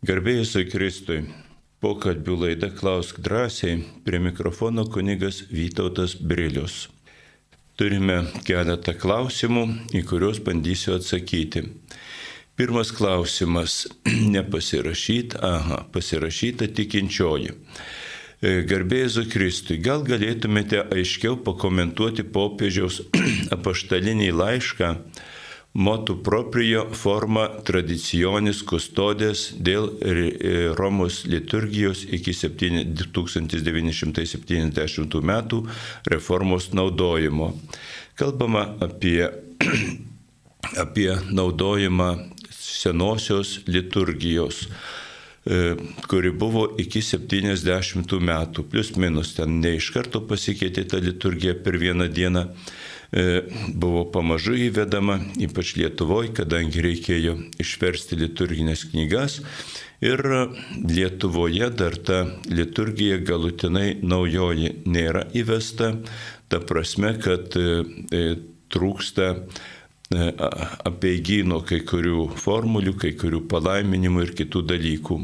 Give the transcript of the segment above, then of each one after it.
Garbėjus Kristui. Pokalbių laida Klausk drąsiai. Prie mikrofono kunigas Vytautas Brilius. Turime keletą klausimų, į kuriuos bandysiu atsakyti. Pirmas klausimas - nepasirašyta, aha, pasirašyta tikinčioji. Garbėzu Kristui, gal galėtumėte aiškiau pakomentuoti popiežiaus apaštalinį laišką motu proprio forma tradicionis kustodės dėl Romos liturgijos iki 1970 metų reformos naudojimo. Kalbama apie, apie naudojimą senosios liturgijos kuri buvo iki 70 metų, plus minus ten ne iš karto pasikeitė ta liturgija per vieną dieną, E, buvo pamažu įvedama, ypač Lietuvoje, kadangi reikėjo išversti liturginės knygas. Ir Lietuvoje dar ta liturgija galutinai naujoji nėra įvesta, ta prasme, kad e, e, trūksta apieigino kai kurių formulių, kai kurių palaiminimų ir kitų dalykų.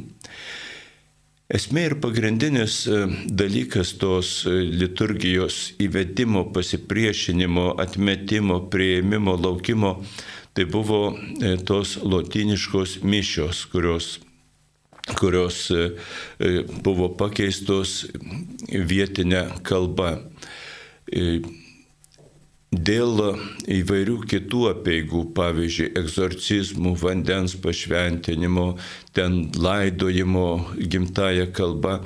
Esmė ir pagrindinis e, dalykas tos e, liturgijos įvedimo, pasipriešinimo, atmetimo, prieimimo, laukimo, tai buvo e, tos lotiniškos mišios, kurios kurios buvo pakeistos vietinę kalbą dėl įvairių kitų apieigų, pavyzdžiui, egzorcizmų, vandens pašventinimo, ten laidojimo gimtaja kalba,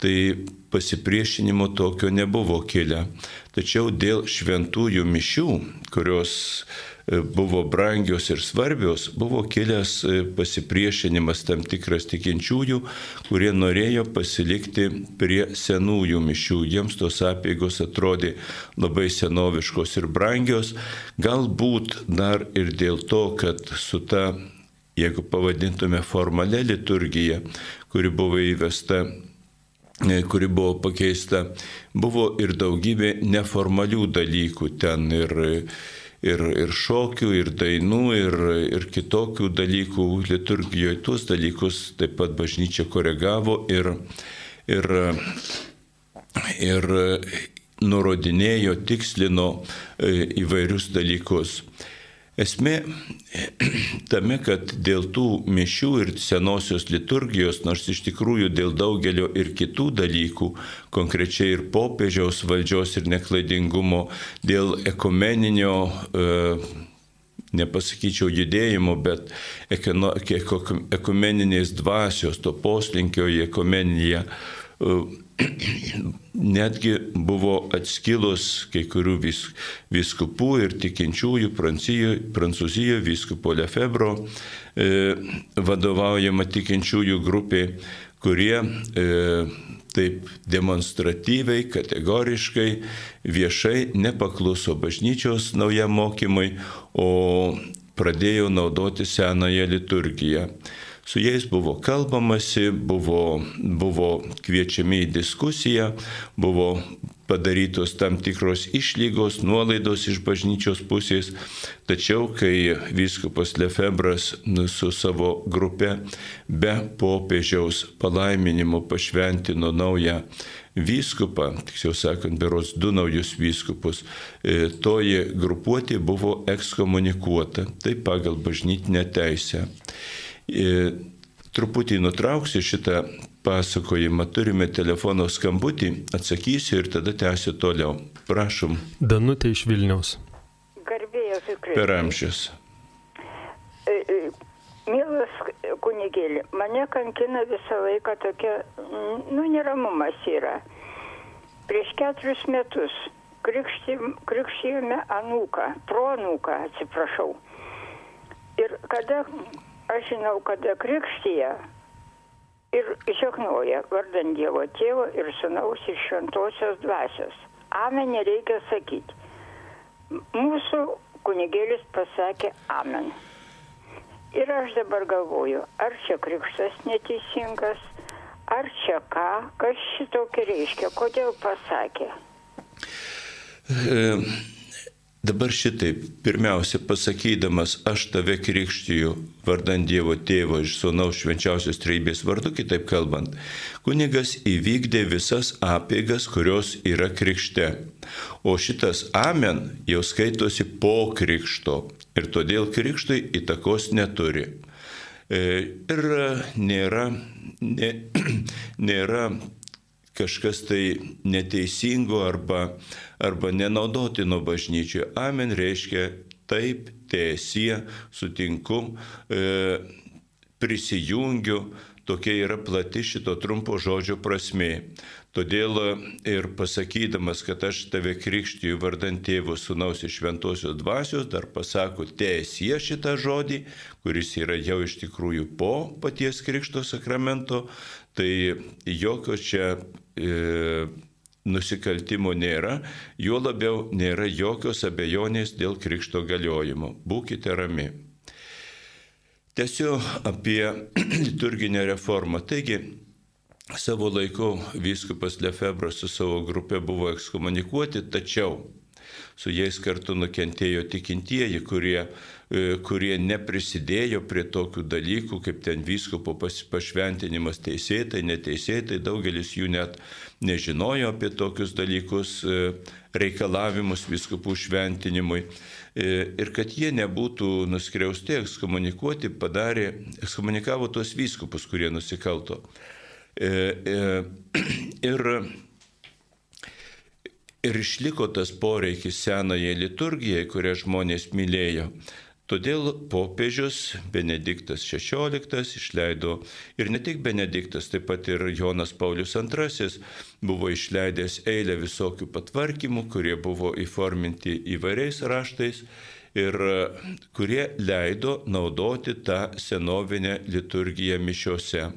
tai pasipriešinimo tokio nebuvo kilę. Tačiau dėl šventųjų mišių, kurios buvo brangios ir svarbios, buvo kilęs e, pasipriešinimas tam tikras tikinčiųjų, kurie norėjo pasilikti prie senųjų mišių. Jiems tos apėgos atrodė labai senoviškos ir brangios, galbūt dar ir dėl to, kad su ta, jeigu pavadintume formalę liturgiją, kuri buvo įvesta e, kuri buvo pakeista, buvo ir daugybė neformalių dalykų ten ir ir, ir šokių, ir dainų, ir, ir kitokių dalykų liturgijoje. Tuos dalykus taip pat bažnyčia koregavo ir, ir, ir nurodinėjo, tikslino e, įvairius dalykus. Esmė tame, kad dėl tų mišių ir senosios liturgijos, nors iš tikrųjų dėl daugelio ir kitų dalykų, konkrečiai ir popiežiaus valdžios ir neklaidingumo, dėl ekumeninio, e, nepasakyčiau judėjimo, bet ekumeninės dvasios, to poslinkio į ekumeniją netgi buvo atskilus kai kurių vis, viskupų ir tikinčiųjų Prancūzijoje viskupo Lefebro e, vadovaujama tikinčiųjų grupė, kurie e, taip demonstratyviai, kategoriškai, viešai nepakluso bažnyčios naujam mokymui, o pradėjo naudoti senąją liturgiją. Su jais buvo kalbamasi, buvo, buvo kviečiami į diskusiją, buvo padarytos tam tikros išlygos, nuolaidos iš bažnyčios pusės. Tačiau, kai vyskupas Lefebras nu, su savo grupe be popiežiaus palaiminimo pašventino naują vyskupą, tiksliau sakant, beros du naujus vyskupus, e, toji grupuotė buvo ekskomunikuota, tai pagal bažnytinę teisę. E, truputį nutrauksiu šitą pasakojimą. Turime telefono skambutį, atsakysiu ir tada tęsiu toliau. Prašom. Danutė iš Vilniaus. Garbėjus ir Per amžius. E, e, mielas kunigėlį, mane kankina visą laiką tokia, nu, neramumas yra. Prieš keturis metus krikštijome anūką, proanūką, atsiprašau. Ir kada aš žinau, kada krikštyje ir žegnoja vardant Dievo tėvo ir sunaus ir šventosios dvasios. Amen nereikia sakyti. Mūsų kunigėlis pasakė amen. Ir aš dabar galvoju, ar čia krikštas neteisingas, ar čia ką, kas šitokį reiškia, kodėl pasakė. E Dabar šitaip, pirmiausia, pasakydamas, aš tave krikštiju vardant Dievo tėvo iš sunaus švenčiausios treibės vardu, kitaip kalbant, kunigas įvykdė visas apėgas, kurios yra krikšte. O šitas amen jau skaitosi po krikšto ir todėl krikštui įtakos neturi. E, ir nėra, nė, nėra kažkas tai neteisingo arba, arba nenaudotino bažnyčioje. Amen reiškia taip, tiesie, sutinku, e, prisijungiu, tokia yra plati šito trumpo žodžio prasme. Todėl ir pasakydamas, kad aš tave krikštiju vardant tėvų sunaus iš šventosios dvasios, dar pasako tiesie šitą žodį, kuris yra jau iš tikrųjų po paties krikšto sakramento, tai jokio čia e, nusikaltimo nėra, juo labiau nėra jokios abejonės dėl krikšto galiojimo. Būkite rami. Tiesiog apie liturginę reformą. Taigi, savo laiku vyskupas Lefebvras su savo grupė buvo ekskomunikuoti, tačiau su jais kartu nukentėjo tikintieji, kurie, e, kurie neprisidėjo prie tokių dalykų, kaip ten vyskupo pašventinimas teisėtai, neteisėtai, daugelis jų net nežinojo apie tokius dalykus, e, reikalavimus viskupų šventinimui. E, ir kad jie nebūtų nuskriausti, ekskomunikuoti, padarė, ekskomunikavo tos vyskupus, kurie nusikalto. Ir ir išliko tas poreikis senajai liturgijai, kurią žmonės mylėjo. Todėl popiežius Benediktas XVI išleido ir ne tik Benediktas, taip pat ir Jonas Paulius II buvo išleidęs eilę visokių patvarkymų, kurie buvo įforminti įvairiais raštais ir kurie leido naudoti tą senovinę liturgiją mišiuose.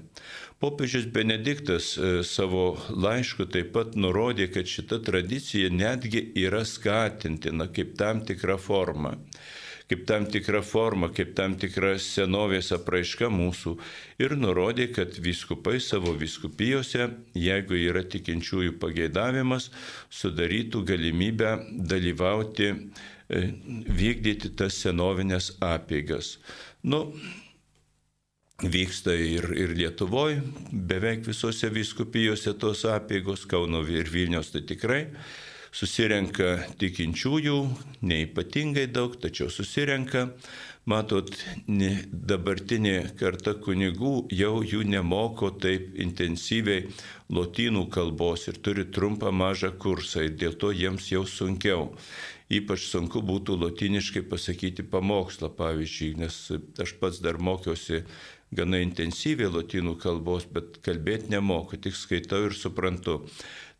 Popiežius Benediktas e, savo laišku taip pat nurodė, kad šita tradicija netgi yra skatintina kaip tam tikra forma kaip tam tikra forma, kaip tam tikra senovės apraiška mūsų ir nurodė, kad viskupai savo viskupijose, jeigu yra tikinčiųjų pageidavimas, sudarytų galimybę dalyvauti, e, vykdyti tas senovinės apėgas. Nu, vyksta ir, ir Lietuvoje, beveik visose viskupijose tos apėgos, Kauno ir Vilnius tai tikrai. Susirenka tikinčiųjų, neipatingai daug, tačiau susirenka. Matot, dabartinė karta kunigų jau jų nemoko taip intensyviai lotynų kalbos ir turi trumpą mažą kursą ir dėl to jiems jau sunkiau ypač sunku būtų lotiniškai pasakyti pamokslą, pavyzdžiui, nes aš pats dar mokiausi gana intensyviai lotynų kalbos, bet kalbėti nemoku, tik skaitau ir suprantu.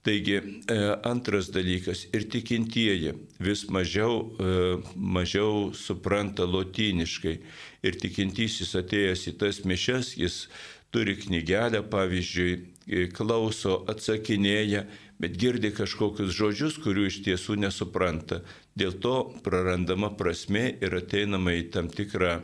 Taigi e, antras dalykas ir tikintieji vis mažiau, e, mažiau supranta lotyniškai ir tikintysis atėjęs į tas mišes, jis turi knygelę, pavyzdžiui, e, klauso, atsakinėja, bet girdi kažkokius žodžius, kurių iš tiesų nesupranta. Dėl to prarandama prasme ir ateinama į tam tikrą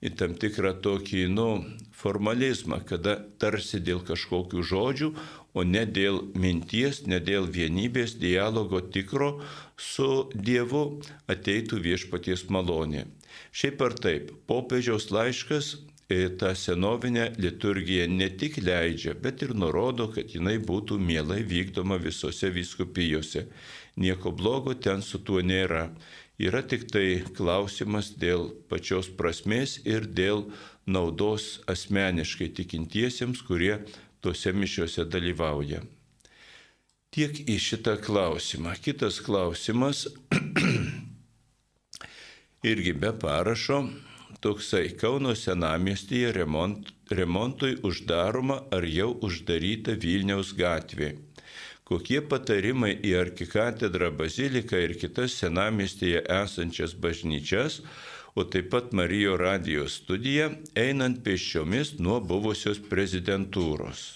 į tam tikrą tokį, nu, formalizmą, kada tarsi dėl kažkokių žodžių, o ne dėl minties, ne dėl vienybės, dialogo tikro su Dievu ateitų viešpaties malonė. Šiaip ar taip, popiežiaus laiškas e, tą senovinę liturgiją ne tik leidžia, bet ir nurodo, kad jinai būtų mielai vykdoma visose viskupijose. Nieko blogo ten su tuo nėra. Yra tik tai klausimas dėl pačios prasmės ir dėl naudos asmeniškai tikintiesiems, kurie tose mišiuose dalyvauja. Tiek į šitą klausimą. Kitas klausimas irgi be parašo. Toksai Kauno senamiestyje remont, remontui uždaroma ar jau uždaryta Vilniaus gatvė kokie patarimai į arkikatedrą baziliką ir kitas senamestėje esančias bažnyčias, o taip pat Marijo radijos studiją, einant pėsčiomis nuo buvusios prezidentūros.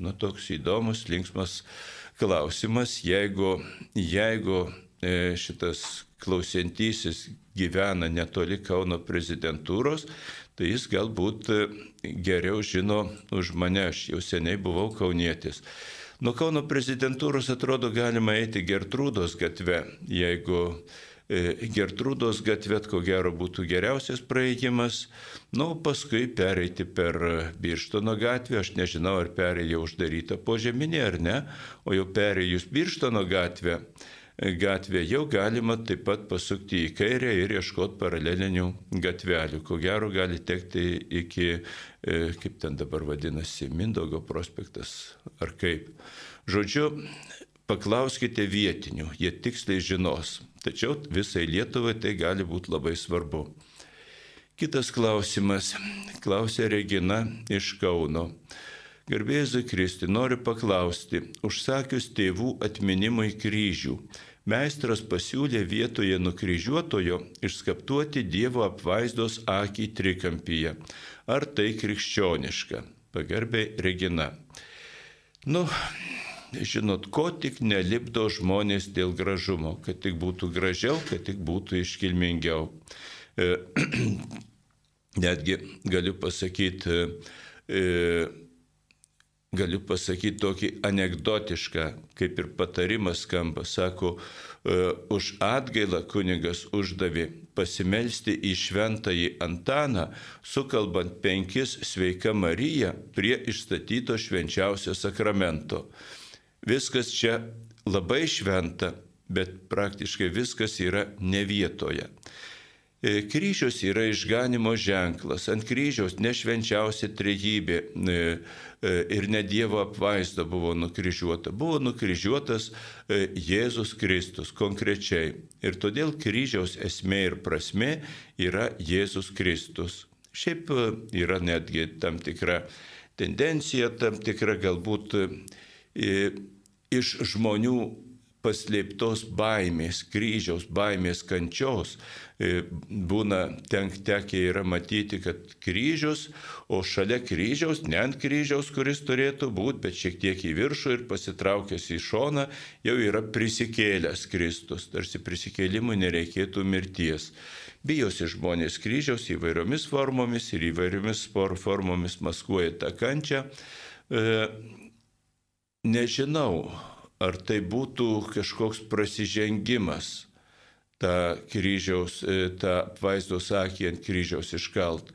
Nu, toks įdomus, linksmas klausimas, jeigu, jeigu e, šitas klausiantysis gyvena netoli Kauno prezidentūros, tai jis galbūt e, geriau žino už mane, aš jau seniai buvau kaunietis. Nuo Kauno prezidentūros atrodo galima eiti Gertrūdos gatve, jeigu Gertrūdos gatvė, ko gero būtų geriausias praėjimas. Na, nu, paskui pereiti per Birštono gatvę, aš nežinau, ar perėjo uždaryta požeminė ar ne, o jau perėjus Birštono gatvę, gatvė jau galima taip pat pasukti į kairę ir ieškoti paralelinių gatvelių. Ko gero gali tekti iki, e, kaip ten dabar vadinasi, Mindogo prospektas ar kaip. Žodžiu, paklauskite vietinių, jie tiksliai žinos. Tačiau visai Lietuvai tai gali būti labai svarbu. Kitas klausimas. Klausė Regina iš Kauno. Garbėzui Kristi, noriu paklausti, užsakius tėvų atminimui kryžių, meistras pasiūlė vietoje nukryžiuotojo išskaptuoti Dievo apvaizdos akį trikampyje. Ar tai krikščioniška? Pagarbiai Regina. Nu, žinot, ko tik nelipdo žmonės dėl gražumo, kad tik būtų gražiau, kad tik būtų iškilmingiau. E, netgi galiu pasakyti, e, galiu pasakyti tokį anegdotišką, kaip ir patarimas skamba, sako, e, už atgailą kunigas uždavė pasimelsti į šventąjį Antaną, sukalbant penkis sveika Marija prie išstatyto švenčiausio sakramento. Viskas čia labai šventa, bet praktiškai viskas yra ne vietoje. E, kryžius yra išganimo ženklas. Ant kryžiaus nešvenčiausia trejybė e, e, ir ne Dievo apvaizda buvo nukryžiuota. Buvo nukryžiuotas Jėzus Kristus konkrečiai. Ir todėl kryžiaus esmė ir prasme yra Jėzus Kristus. Šiaip yra netgi tam tikra tendencija, tam tikra galbūt iš žmonių paslėptos baimės, kryžiaus baimės kančios. E, būna tenk tekę yra matyti, kad kryžius, o šalia kryžiaus, ne ant kryžiaus, kuris turėtų būti, bet šiek tiek į viršų ir pasitraukęs į šoną, jau yra prisikėlęs Kristus. Tarsi prisikėlimui nereikėtų mirties. Bijosi žmonės kryžiaus įvairiomis formomis ir įvairiomis formomis maskuoja tą kančią. Nežinau, ar tai būtų kažkoks prasižengimas tą kryžiaus, e, tą vaizdos akį ant kryžiaus iškalt.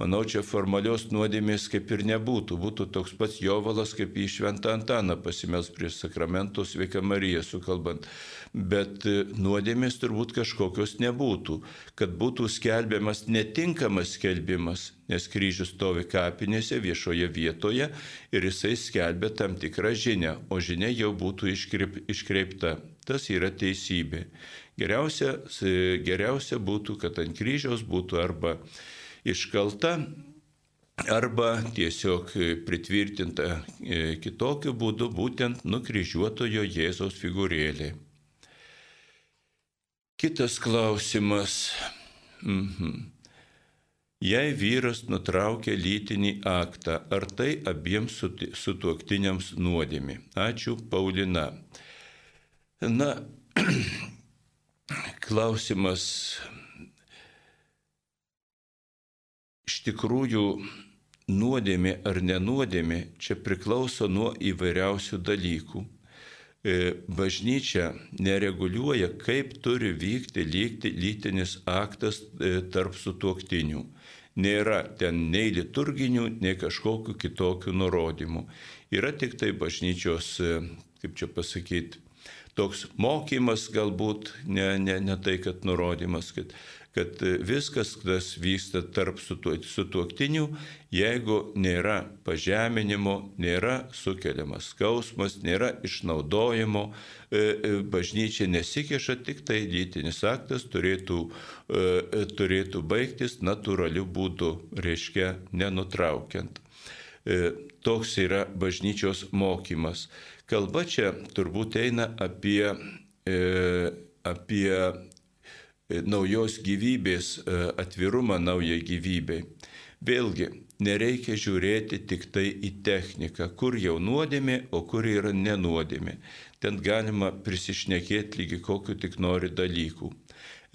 Manau, čia formalios nuodėmės kaip ir nebūtų. Būtų toks pats jovalas, kaip į Šventą Antaną pasimels prieš sakramentos sveika Marija sukalbant. Bet e, nuodėmės turbūt kažkokios nebūtų. Kad būtų skelbiamas netinkamas skelbimas, nes kryžius stovi kapinėse viešoje vietoje ir jisai skelbia tam tikrą žinią, o žinia jau būtų iškreip, iškreipta. Tas yra teisybė. Geriausia, geriausia būtų, kad ant kryžiaus būtų arba iškalta arba tiesiog pritvirtinta e, kitokiu būdu, būtent nukryžiuotojo Jėzaus figūrėlė. Kitas klausimas. Mhm. Jei vyras nutraukia lytinį aktą, ar tai abiems sutuoktiniams nuodėmi? Ačiū, Paulina. Na, klausimas iš tikrųjų nuodėmė ar nenuodėmė čia priklauso nuo įvairiausių dalykų. E, bažnyčia nereguliuoja, kaip turi vykti lygti lytinis aktas e, tarp sutuoktinių. Nėra ten nei liturginių, nei kažkokių kitokių nurodymų. Yra tik tai bažnyčios, e, kaip čia pasakyti, toks mokymas galbūt, ne, ne, ne tai, kad nurodymas, kad kad viskas, kas vyksta tarp sutuoktinių, jeigu nėra pažeminimo, nėra sukeliamas skausmas, nėra išnaudojimo, e, e, bažnyčia nesikeša, tik tai lytinis aktas turėtų, e, turėtų baigtis natūraliu būdu, reiškia nenutraukiant. Toks yra bažnyčios mokymas. Kalba čia turbūt eina apie, apie naujos gyvybės e, atvirumą naujai gyvybei. Vėlgi, nereikia žiūrėti tik tai į techniką, kur jau nuodėmė, o kur yra nenuodėmė. Ten galima prisišnekėti lygi kokiu tik nori dalykų.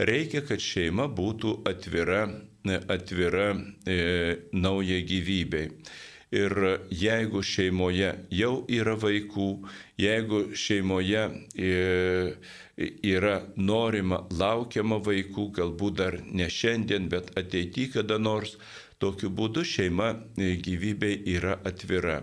Reikia, kad šeima būtų atvira, atvira e, naujai gyvybei. Ir jeigu šeimoje jau yra vaikų, jeigu šeimoje e, yra norima, laukiama vaikų, galbūt dar ne šiandien, bet ateityje kada nors, tokiu būdu šeima gyvybei yra atvira.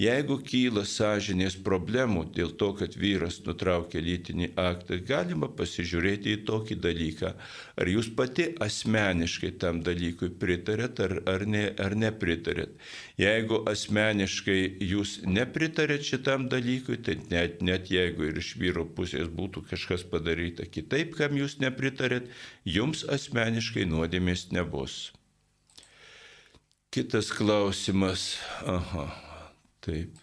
Jeigu kyla sąžinės problemų dėl to, kad vyras nutraukė lytinį aktą, galima pasižiūrėti į tokį dalyką. Ar jūs pati asmeniškai tam dalykui pritarėt ar, ar, ne, ar nepritarėt. Jeigu asmeniškai jūs nepritarėt šitam dalykui, tai net, net jeigu ir iš vyro pusės būtų kažkas padaryta kitaip, kam jūs nepritarėt, jums asmeniškai nuodėmės nebus. Kitas klausimas. Aha. Taip.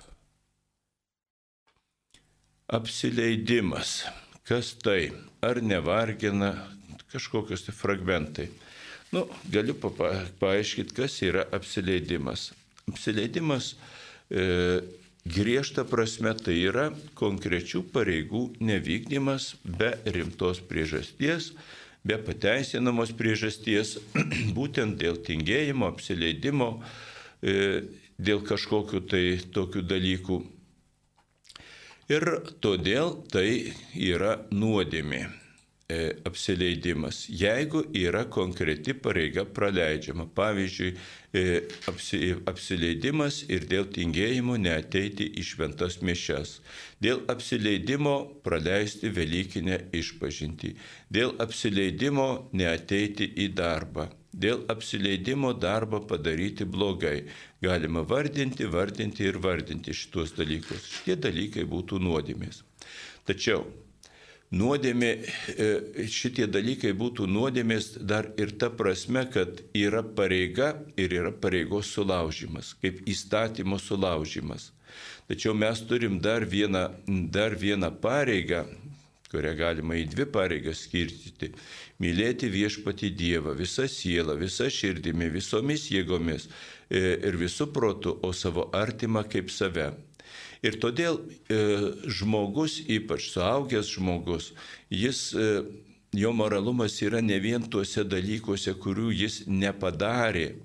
Apsileidimas. Kas tai? Ar nevargina kažkokios tai fragmentai? Nu, galiu pa paaiškinti, kas yra apsileidimas. Apsileidimas e, griežta prasme tai yra konkrečių pareigų nevykdymas be rimtos priežasties, be pateisinamos priežasties, būtent dėl tingėjimo, apsileidimo, e, dėl kažkokiu tai tokių dalykų. Ir todėl tai yra nuodėmė e, apsileidimas, jeigu yra konkreti pareiga praleidžiama. Pavyzdžiui, e, apsi, apsileidimas ir dėl tingėjimo neateiti į šventas mišes, dėl apsileidimo praleisti Velykinę išpažinti, dėl apsileidimo neateiti į darbą, dėl apsileidimo darbą padaryti blogai. Galima vardinti, vardinti ir vardinti šitos dalykus. Šitie dalykai būtų nuodėmės. Tačiau nuodėmė, e, šitie dalykai būtų nuodėmės dar ir ta prasme, kad yra pareiga ir yra pareigos sulaužimas, kaip įstatymo sulaužimas. Tačiau mes turim dar vieną, dar vieną pareigą, kurią galima į dvi pareigas skirstyti - mylėti viešpati Dievą visą sielą, visą širdimi, visomis jėgomis e, ir visų protų, o savo artimą kaip save. Ir todėl e, žmogus, ypač suaugęs žmogus, jis, e, jo moralumas yra ne vien tuose dalykuose, kurių jis nepadarė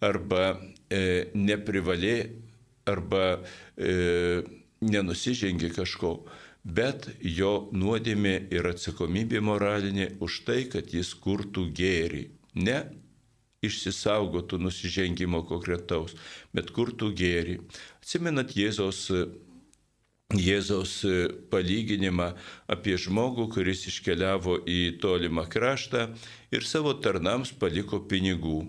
arba e, neprivalė arba e, nenusižengė kažko bet jo nuodėmė ir atsakomybė moralinė už tai, kad jis kurtų gėrį. Ne išsisaugotų nusižengimo konkretaus, bet kurtų gėrį. Atsimenat Jėzaus Jėzaus palyginimą apie žmogų, kuris iškeliavo į tolimą kraštą ir savo tarnams paliko pinigų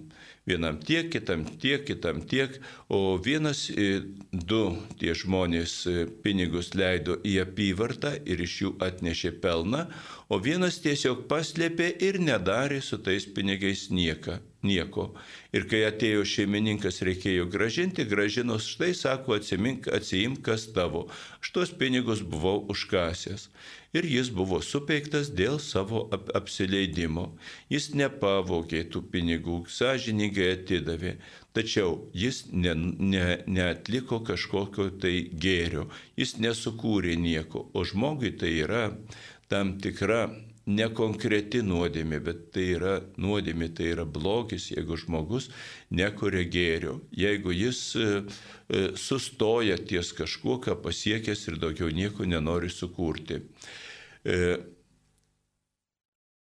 vienam tiek, kitam tiek, kitam tiek, o vienas, e, du tie žmonės e, pinigus leido į apyvartą ir iš jų atnešė pelną, o vienas tiesiog paslėpė ir nedarė su tais pinigais nieką nieko. Ir kai atėjo šeimininkas reikėjo gražinti, gražinos štai sako, atsimink, atsiimk, kas tavo. Aš tuos pinigus buvau užkasęs. Ir jis buvo supeiktas dėl savo ap apsileidimo. Jis nepavogė tų pinigų, sąžiningai atidavė. Tačiau jis ne, ne, neatliko kažkokio tai gėrio, jis nesukūrė nieko, o žmogui tai yra tam tikra nekonkreti nuodėmė, bet tai yra nuodėmė, tai yra blogis, jeigu žmogus nekuria gėrio, jeigu jis e, e, sustoja ties kažkuo, ką pasiekęs ir daugiau nieko nenori sukurti. E,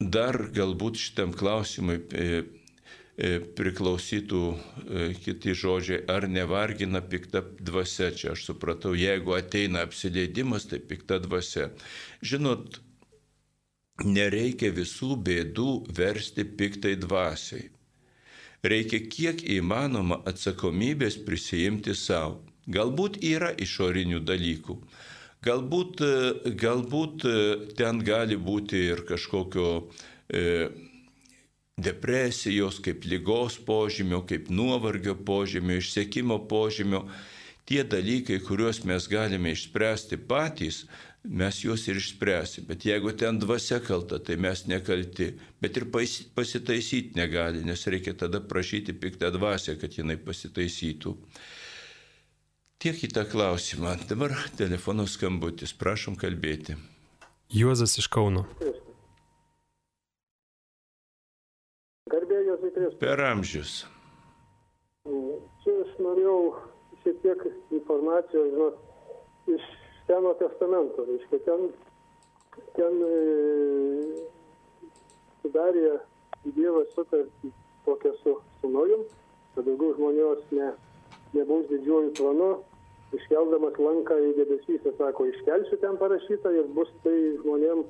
dar galbūt šitam klausimui priklausytų kiti žodžiai, ar nevargina pikta dvasia. Čia aš supratau, jeigu ateina apsileidimas, tai pikta dvasia. Žinot, nereikia visų bėdų versti piktai dvasiai. Reikia kiek įmanoma atsakomybės prisijimti savo. Galbūt yra išorinių dalykų. Galbūt, galbūt ten gali būti ir kažkokio e, depresijos, kaip lygos požymio, kaip nuovargio požymio, išsiekimo požymio. Tie dalykai, kuriuos mes galime išspręsti patys, mes juos ir išspręsim. Bet jeigu ten dvasia kalta, tai mes nekalti. Bet ir pasitaisyti negali, nes reikia tada prašyti piktą dvasę, kad jinai pasitaisytų. Tiek į tą klausimą. Dabar telefono skambutis. Prašom kalbėti. Juozas iš Kauno. Garbėjus į Kristų. Per amžius. Čia aš norėjau šiek tiek informacijos, žinot, iš Seno testamento. Reiškia, ten, ten e, sudarė Dievas sutartį tokią su, su Nojum, kad daugiau žmonijos ne, nebus didžiuoju planu, iškeldamas lanką į debesys, ir sako, iškelsiu ten parašyta ir bus tai žmonėm,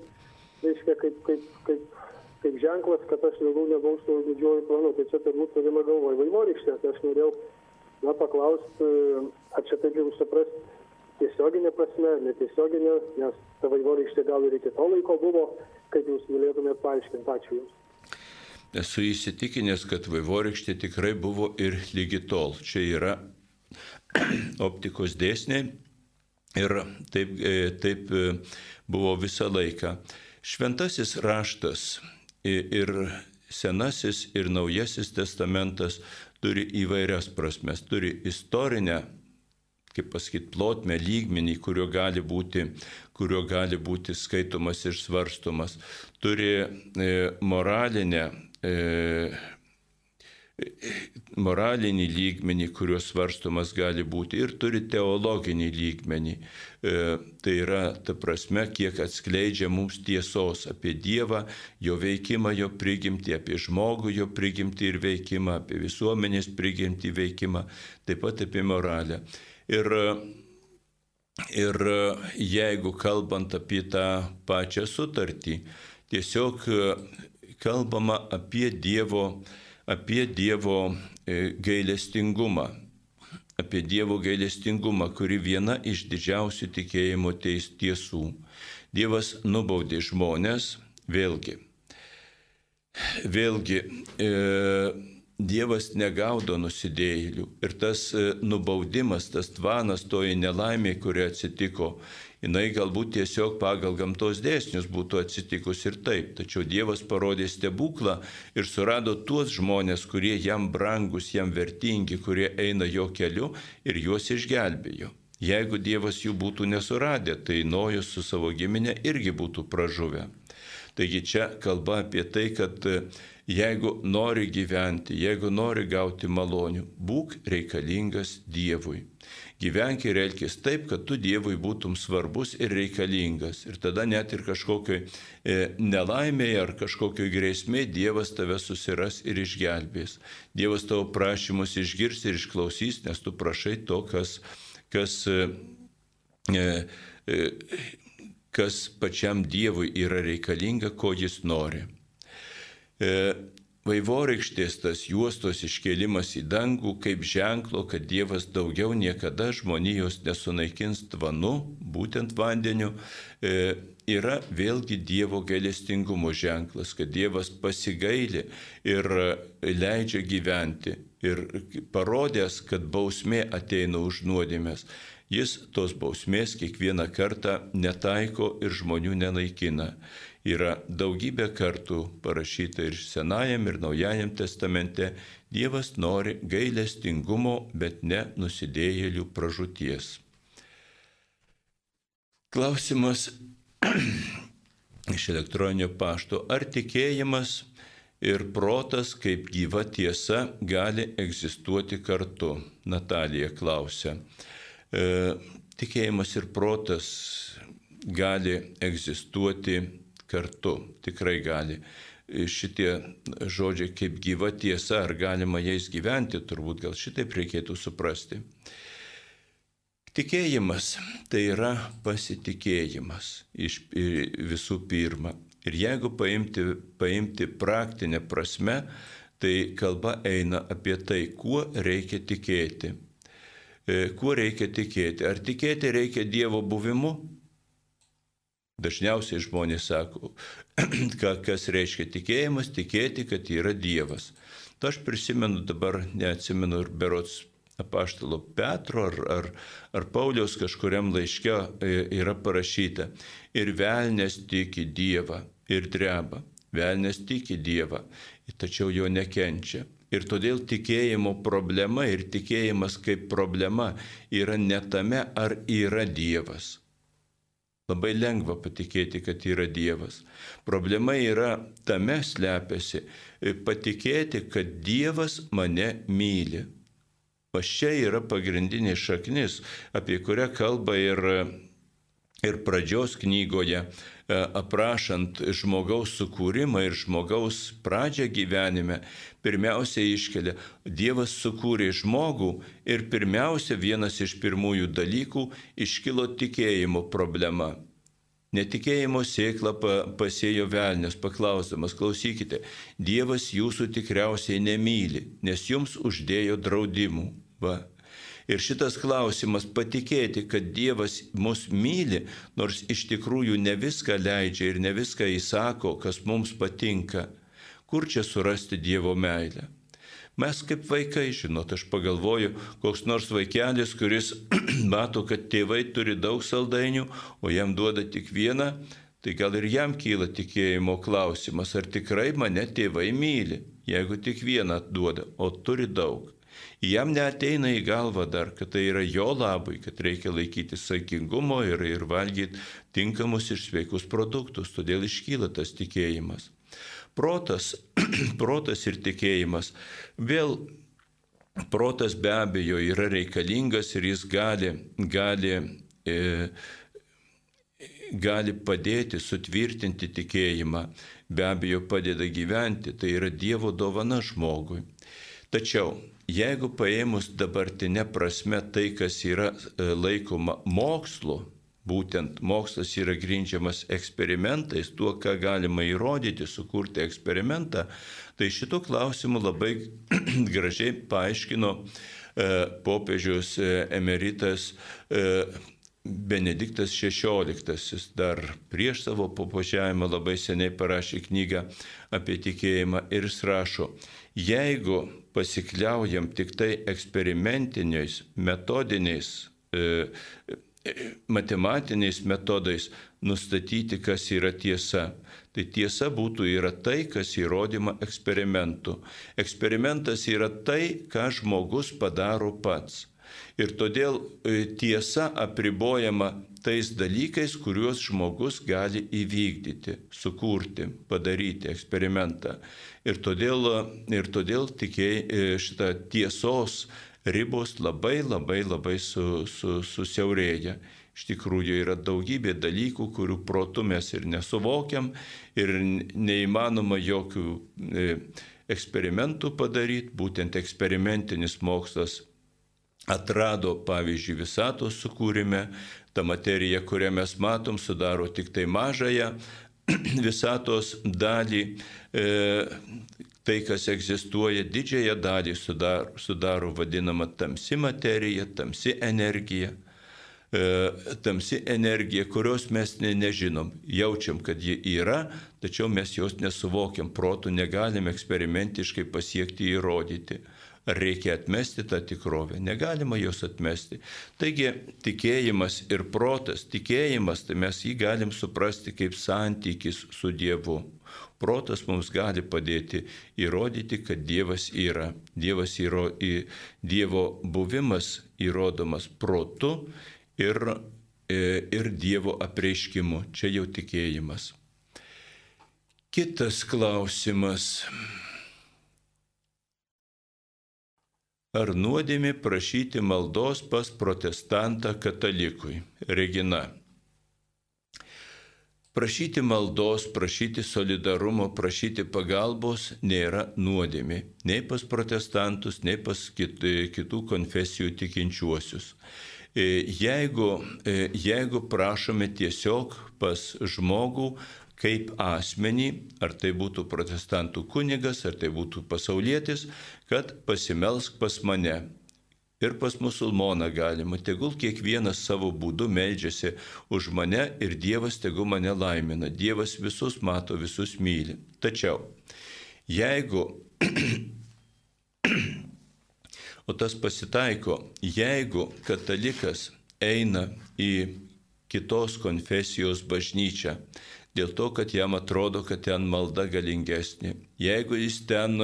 reiškia, kaip, kaip, kaip, kaip ženklas, kad aš daugiau nebausiu didžiuoju planu. Tai čia turbūt turime galvoje vaivorykštė, tai aš norėjau, na, paklausti, ar čia taip jau suprasti tiesioginė prasme, netiesioginė, nes ta vaivorykštė gal ir iki to laiko buvo, kaip jūs galėtumėte paaiškinti. Ačiū Jums. Esu įsitikinęs, kad vaivorykštė tikrai buvo ir lygi tol. Čia yra optikos dėsniai ir taip, e, taip e, buvo visą laiką. Šventasis raštas ir senasis ir naujasis testamentas turi įvairias prasmes. Turi istorinę kaip pasakyti, plotmę, lygmenį, kurio gali būti, kurio gali būti skaitomas ir svarstomas. Turi e, moralinę, e, moralinį lygmenį, kuriuo svarstomas gali būti, ir turi teologinį lygmenį. E, tai yra ta prasme, kiek atskleidžia mums tiesos apie Dievą, jo veikimą, jo prigimtį, apie žmogų, jo prigimtį ir veikimą, apie visuomenės prigimtį veikimą, taip pat apie moralę. Ir, ir jeigu kalbant apie tą pačią sutartį, tiesiog kalbama apie Dievo, apie dievo e, gailestingumą, apie Dievo gailestingumą, kuri viena iš didžiausių tikėjimo teis tiesų. Dievas nubaudė žmonės, vėlgi. Vėlgi, e, Dievas negaudo nusidėjėlių ir tas e, nubaudimas, tas tvanas, toji nelaimė, kuri atsitiko, jinai galbūt tiesiog pagal gamtos dėsnius būtų atsitikus ir taip. Tačiau Dievas parodė stebuklą ir surado tuos žmonės, kurie jam brangus, jam vertingi, kurie eina jo keliu ir juos išgelbėjo. Jeigu Dievas jų būtų nesuradę, tai Nojus su savo giminė irgi būtų pražuvę. Taigi čia kalba apie tai, kad e, jeigu nori gyventi, jeigu nori gauti malonių, būk reikalingas Dievui. Gyvenk ir elkis taip, kad tu Dievui būtum svarbus ir reikalingas. Ir tada net ir kažkokioj e, nelaimėje ar kažkokioj grėsmė Dievas tave susiras ir išgelbės. Dievas tavo prašymus išgirs ir išklausys, nes tu prašai to, kas, kas e, e, kas pačiam Dievui yra reikalinga, ko jis nori. E, Vaivorykštės tas juostos iškelimas į dangų kaip ženklo, kad Dievas daugiau niekada žmonijos nesunaikins tvanu, būtent vandeniu, e, yra vėlgi Dievo gailestingumo ženklas, kad Dievas pasigaili ir leidžia gyventi. Ir parodęs, kad bausmė ateina už nuodėmės, Jis tos bausmės kiekvieną kartą netaiko ir žmonių nenaikina. Yra daugybė kartų parašyta ir Senajam, ir Naujajam testamente, Dievas nori gailestingumo, bet ne nusidėjėlių pražūties. Klausimas iš elektroninio pašto. Ar tikėjimas ir protas kaip gyva tiesa gali egzistuoti kartu? Natalija klausia. E, tikėjimas ir protas gali egzistuoti kartu, tikrai gali. Šitie žodžiai kaip gyva tiesa, ar galima jais gyventi, turbūt gal šitaip reikėtų suprasti. Tikėjimas tai yra pasitikėjimas iš visų pirma. Ir jeigu paimti, paimti praktinę prasme, tai kalba eina apie tai, kuo reikia tikėti. E, kuo reikia tikėti? Ar tikėti reikia Dievo buvimu? Dažniausiai žmonės sako, kas reiškia tikėjimas, tikėti, kad yra Dievas. Tai aš prisimenu dabar, neatsimenu ir berots apaštalo Petro ar, ar, ar Pauliaus kažkuriam laiške e, yra parašyta. Ir velnės tiki Dievą ir dreba. Velnės tiki Dievą, tačiau jo nekenčia. Ir todėl tikėjimo problema ir tikėjimas kaip problema yra ne tame, ar yra Dievas. Labai lengva patikėti, kad yra Dievas. Problema yra tame slepiasi patikėti, kad Dievas mane myli. Va čia yra pagrindinė šaknis, apie kurią kalba ir, ir pradžios knygoje, e, aprašant žmogaus sukūrimą ir žmogaus pradžią gyvenime, pirmiausia iškelia, Dievas sukūrė žmogų ir pirmiausia vienas iš pirmųjų dalykų iškilo tikėjimo problema. Netikėjimo sėklą pasėjo velnės, paklausdamas, klausykite, Dievas jūsų tikriausiai nemyli, nes jums uždėjo draudimų. Va. Ir šitas klausimas patikėti, kad Dievas mus myli, nors iš tikrųjų ne viską leidžia ir ne viską įsako, kas mums patinka. Kur čia surasti Dievo meilę? Mes kaip vaikai, žinot, aš pagalvoju, koks nors vaikelis, kuris mato, kad tėvai turi daug saldainių, o jam duoda tik vieną, tai gal ir jam kyla tikėjimo klausimas, ar tikrai mane tėvai myli, jeigu tik vieną duoda, o turi daug. Jam neteina į galvą dar, kad tai yra jo labui, kad reikia laikyti saikingumo ir, ir valgyti tinkamus ir sveikus produktus, todėl iškyla tas tikėjimas. Protas, protas ir tikėjimas. Vėl protas be abejo yra reikalingas ir jis gali, gali, e, gali padėti sutvirtinti tikėjimą, be abejo padeda gyventi, tai yra Dievo dovana žmogui. Tačiau jeigu paėmus dabartinę prasme tai, kas yra e, laikoma mokslu, būtent mokslas yra grindžiamas eksperimentais, tuo, ką galima įrodyti, sukurti eksperimentą, tai šitų klausimų labai gražiai paaiškino e, popiežius e, emeritas e, Benediktas XVI dar prieš savo papožiavimą labai seniai parašė knygą apie tikėjimą ir jis rašo, jeigu pasikliaujam tik tai eksperimentiniais, metodiniais e, matematiniais metodais nustatyti, kas yra tiesa. Tai tiesa būtų yra tai, kas įrodyma eksperimentu. Eksperimentas yra tai, ką žmogus padaro pats. Ir todėl e, tiesa apribojama tais dalykais, kuriuos žmogus gali įvykdyti, sukurti, padaryti eksperimentą. Ir todėl, ir todėl tikėjai e, šitą tiesos ribos labai labai labai su, su, susiaurėja. Iš tikrųjų yra daugybė dalykų, kurių protų mes ir nesuvokiam ir neįmanoma jokių e, eksperimentų padaryti. Būtent eksperimentinis mokslas atrado, pavyzdžiui, visatos sukūrime, ta materija, kurią mes matom, sudaro tik tai mažąją visatos dalį. E, tai, kas egzistuoja, didžiąją dalį sudaro, sudaro vadinama tamsi materija, tamsi energija. E, tamsi energija, kurios mes ne, nežinom, jaučiam, kad ji yra, tačiau mes jos nesuvokiam, protų negalim eksperimentiškai pasiekti įrodyti. Reikia atmesti tą tikrovę? Negalima jos atmesti. Taigi tikėjimas ir protas, tikėjimas, tai mes jį galim suprasti kaip santykis su Dievu. Protas mums gali padėti įrodyti, kad Dievas yra. Dievas į, Dievo buvimas įrodomas protu ir, e, ir Dievo apreiškimu. Čia jau tikėjimas. Kitas klausimas. Ar nuodėmė prašyti maldos pas protestantą katalikui? Regina. Prašyti maldos, prašyti solidarumo, prašyti pagalbos nėra nuodėmė. Nei pas protestantus, nei pas kitų konfesijų tikinčiuosius. E, jeigu, e, jeigu prašome tiesiog pas žmogų kaip asmenį, ar tai būtų protestantų kunigas, ar tai būtų pasaulietis, kad pasimelsk pas mane ir pas musulmoną galima. Tegul kiekvienas savo būdu meldžiasi už mane ir Dievas tegu mane laimina. Dievas visus mato, visus myli. Tačiau, jeigu, o tas pasitaiko, jeigu katalikas eina į kitos konfesijos bažnyčią, dėl to, kad jam atrodo, kad ten malda galingesnė. Jeigu jis ten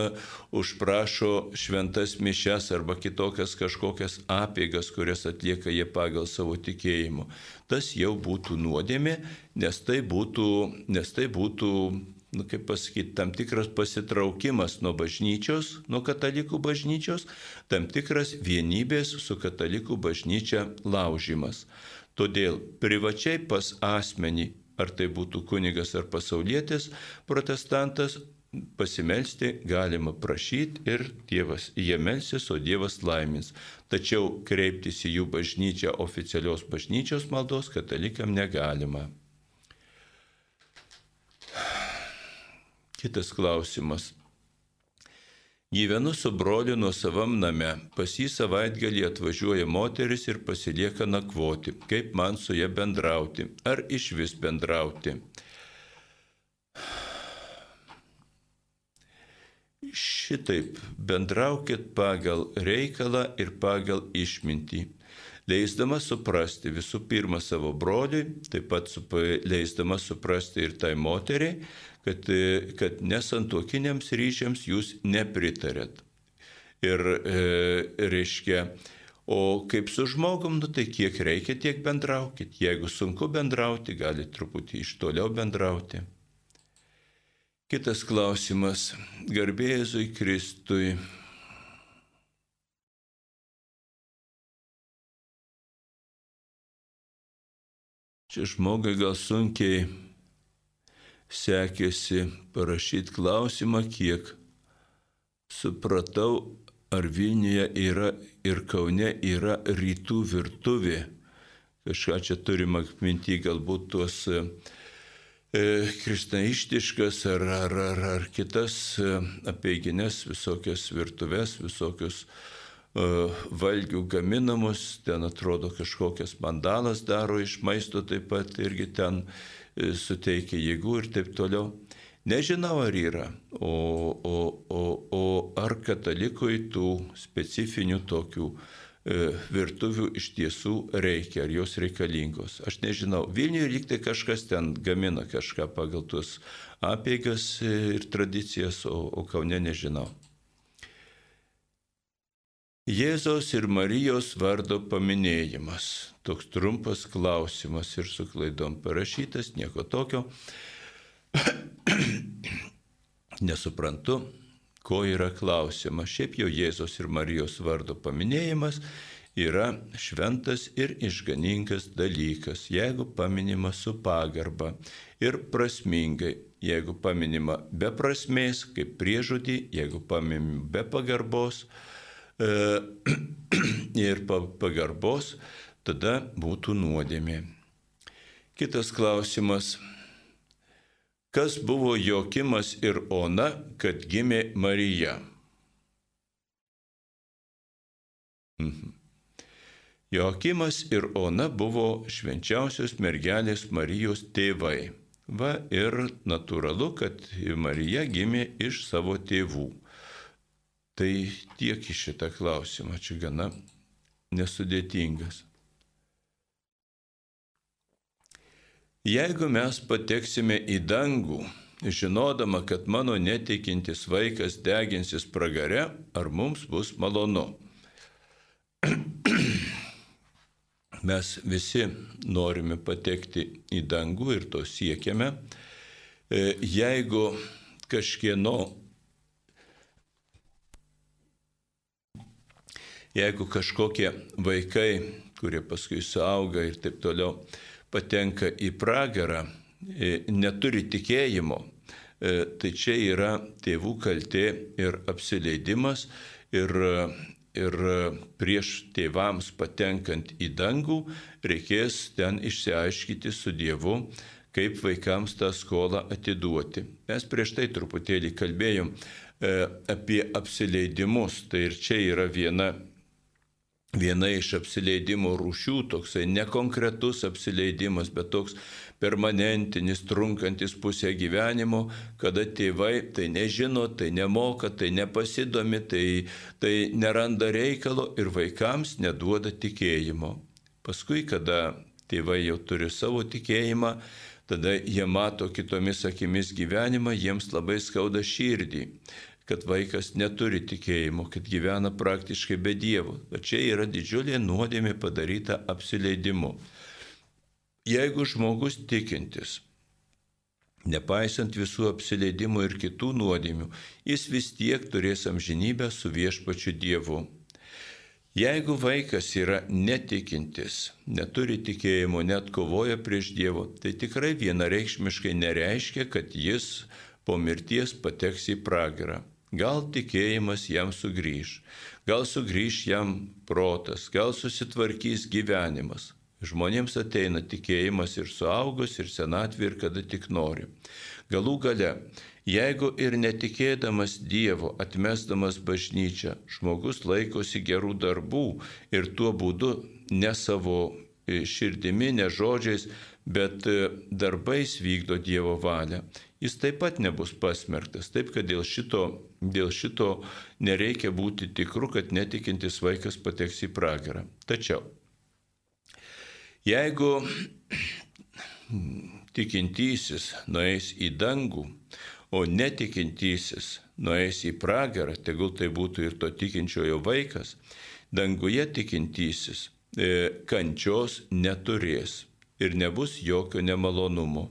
užprašo šventas mišes arba kitokias kažkokias apėgas, kurias atlieka jie pagal savo tikėjimu, tas jau būtų nuodėmė, nes tai būtų, nes tai būtų nu, kaip pasakyti, tam tikras pasitraukimas nuo bažnyčios, nuo katalikų bažnyčios, tam tikras vienybės su katalikų bažnyčia laužimas. Todėl privačiai pas asmenį, ar tai būtų kunigas ar pasaulietis, protestantas, pasimelsti galima prašyti ir Dievas, jie melsis, o Dievas laimins. Tačiau kreiptis į jų bažnyčią oficialios bažnyčios maldos katalikam negalima. Kitas klausimas. Gyvenu su broliu nuo savam name. Pas jį savaitgalį atvažiuoja moteris ir pasilieka nakvoti. Kaip man su ją bendrauti? Ar iš vis bendrauti? Šitaip bendraukit pagal reikalą ir pagal išmintį leisdama suprasti visų pirma savo broliui, taip pat leisdama suprasti ir tai moteriai, kad, kad nesantuokiniams ryšiams jūs nepritarėt. Ir e, reiškia, o kaip su žmogum, nu tai kiek reikia, tiek bendraukit. Jeigu sunku bendrauti, gali truputį iš toliau bendrauti. Kitas klausimas. Garbėzui Kristui. Čia žmogui gal sunkiai sekėsi parašyti klausimą, kiek supratau, ar Vilniuje yra ir Kaune yra rytų virtuvė. Kažką čia turime minti, galbūt tuos e, kristaištiškas ar, ar, ar, ar kitas e, apieiginės visokias virtuves, visokius uh, valgių gaminamus, ten atrodo kažkokias mandalas daro iš maisto taip pat irgi ten E, suteikia jėgų ir taip toliau. Nežinau, ar yra, o, o, o, o ar katalikui tų specifinių tokių e, virtuvių iš tiesų reikia, ar jos reikalingos. Aš nežinau. Vilniuje lyg tai kažkas ten gamina kažką pagal tuos apėgas ir tradicijas, o, o Kaune nežinau. Jėzaus ir Marijos vardo paminėjimas. Toks trumpas klausimas ir su klaidom parašytas, nieko tokio. Nesuprantu, ko yra klausima. Šiaip jau Jėzos ir Marijos vardo paminėjimas yra šventas ir išganingas dalykas, jeigu paminima su pagarba ir prasmingai, jeigu paminima be prasmės, kaip priežodį, jeigu paminima be pagarbos, E, ir pagarbos, tada būtų nuodėmė. Kitas klausimas. Kas buvo Jokimas ir Ona, kad gimė Marija? Mhm. Jokimas ir Ona buvo švenčiausios mergelės Marijos tėvai. Va ir natūralu, kad Marija gimė iš savo tėvų. Tai tiek į šitą klausimą, čia gana nesudėtingas. Jeigu mes pateksime į dangų, žinodama, kad mano netikintis vaikas deginsis pragare, ar mums bus malonu? Mes visi norime patekti į dangų ir to siekiame. E, jeigu kažkieno jeigu kažkokie vaikai, kurie paskui suauga ir taip toliau, patenka į pragarą, e, neturi tikėjimo, e, tai čia yra tėvų kaltė ir apsileidimas ir, ir prieš tėvams patenkant į dangų reikės ten išsiaiškyti su Dievu, kaip vaikams tą skolą atiduoti. Mes prieš tai truputėlį kalbėjom e, apie apsileidimus, tai ir čia yra viena viena iš apsileidimo rūšių, toksai nekonkretus apsileidimas, bet toks permanentinis, trunkantis pusę gyvenimo, kada tėvai tai nežino, tai nemoka, tai nepasidomi, tai, tai neranda reikalo ir vaikams neduoda tikėjimo. Paskui, kada tėvai jau turi savo tikėjimą, tada jie mato kitomis akimis gyvenimą, jiems labai skauda širdį kad vaikas neturi tikėjimo, kad gyvena praktiškai be Dievo. Bet čia yra didžiulė nuodėmė padaryta apsileidimu. Jeigu žmogus tikintis, nepaisant visų apsileidimų ir kitų nuodėmių, jis vis tiek turės amžinybę su viešpačiu Dievu. Jeigu vaikas yra netikintis, neturi tikėjimo, net kovoja prieš Dievo, tai tikrai vienareikšmiškai nereiškia, kad jis po mirties pateks į pragarą. Gal tikėjimas jam sugrįž, gal sugrįž jam protas, gal susitvarkys gyvenimas. Žmonėms ateina tikėjimas ir suaugus, ir senatvė, ir kada tik nori. Galų gale Jeigu ir netikėdamas Dievo, atmesdamas bažnyčią, žmogus laikosi gerų darbų ir tuo būdu ne savo e, širdimi, ne žodžiais, bet e, darbais vykdo Dievo valią, jis taip pat nebus pasmerktas. Taip, kad dėl šito, dėl šito nereikia būti tikru, kad netikintis vaikas pateks į pragarą. Tačiau, jeigu tikintysis nueis į dangų, o netikintysis nueis į pragarą, tegul tai būtų ir to tikinčiojo vaikas, danguje tikintysis e, kančios neturės ir nebus jokio nemalonumo.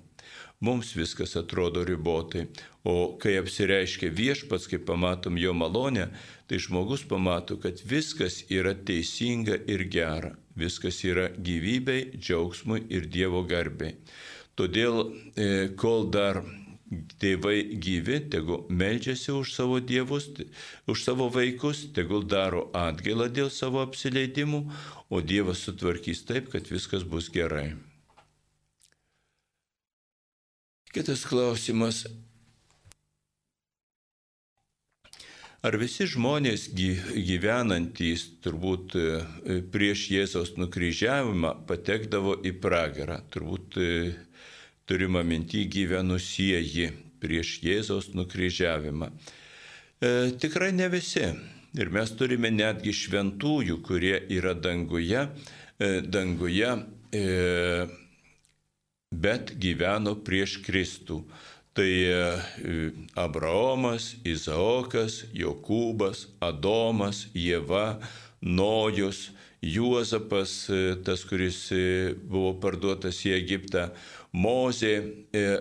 Mums viskas atrodo ribotai, o kai apsireiškia viešpats, kai pamatom jo malonę, tai žmogus pamato, kad viskas yra teisinga ir gera, viskas yra gyvybei, džiaugsmui ir Dievo garbiai. Todėl, e, kol dar tėvai gyvi, tegul meldžiasi už savo dievus, už savo vaikus, tegul daro atgailą dėl savo apsileidimų, o Dievas sutvarkys taip, kad viskas bus gerai. Kitas klausimas. Ar visi žmonės gyvenantys turbūt e, prieš Jėzaus nukryžiavimą patekdavo į pragarą? Turbūt e, turima minti gyvenusieji prieš Jėzaus nukryžiavimą. E, tikrai ne visi. Ir mes turime netgi šventųjų, kurie yra danguje, e, danguje, e, bet gyveno prieš Kristų. Tai e, Abraomas, Izaokas, Jokūbas, Adomas, Jėva, Nojus, Juozapas, e, tas, kuris e, buvo parduotas į Egiptą, Mozė,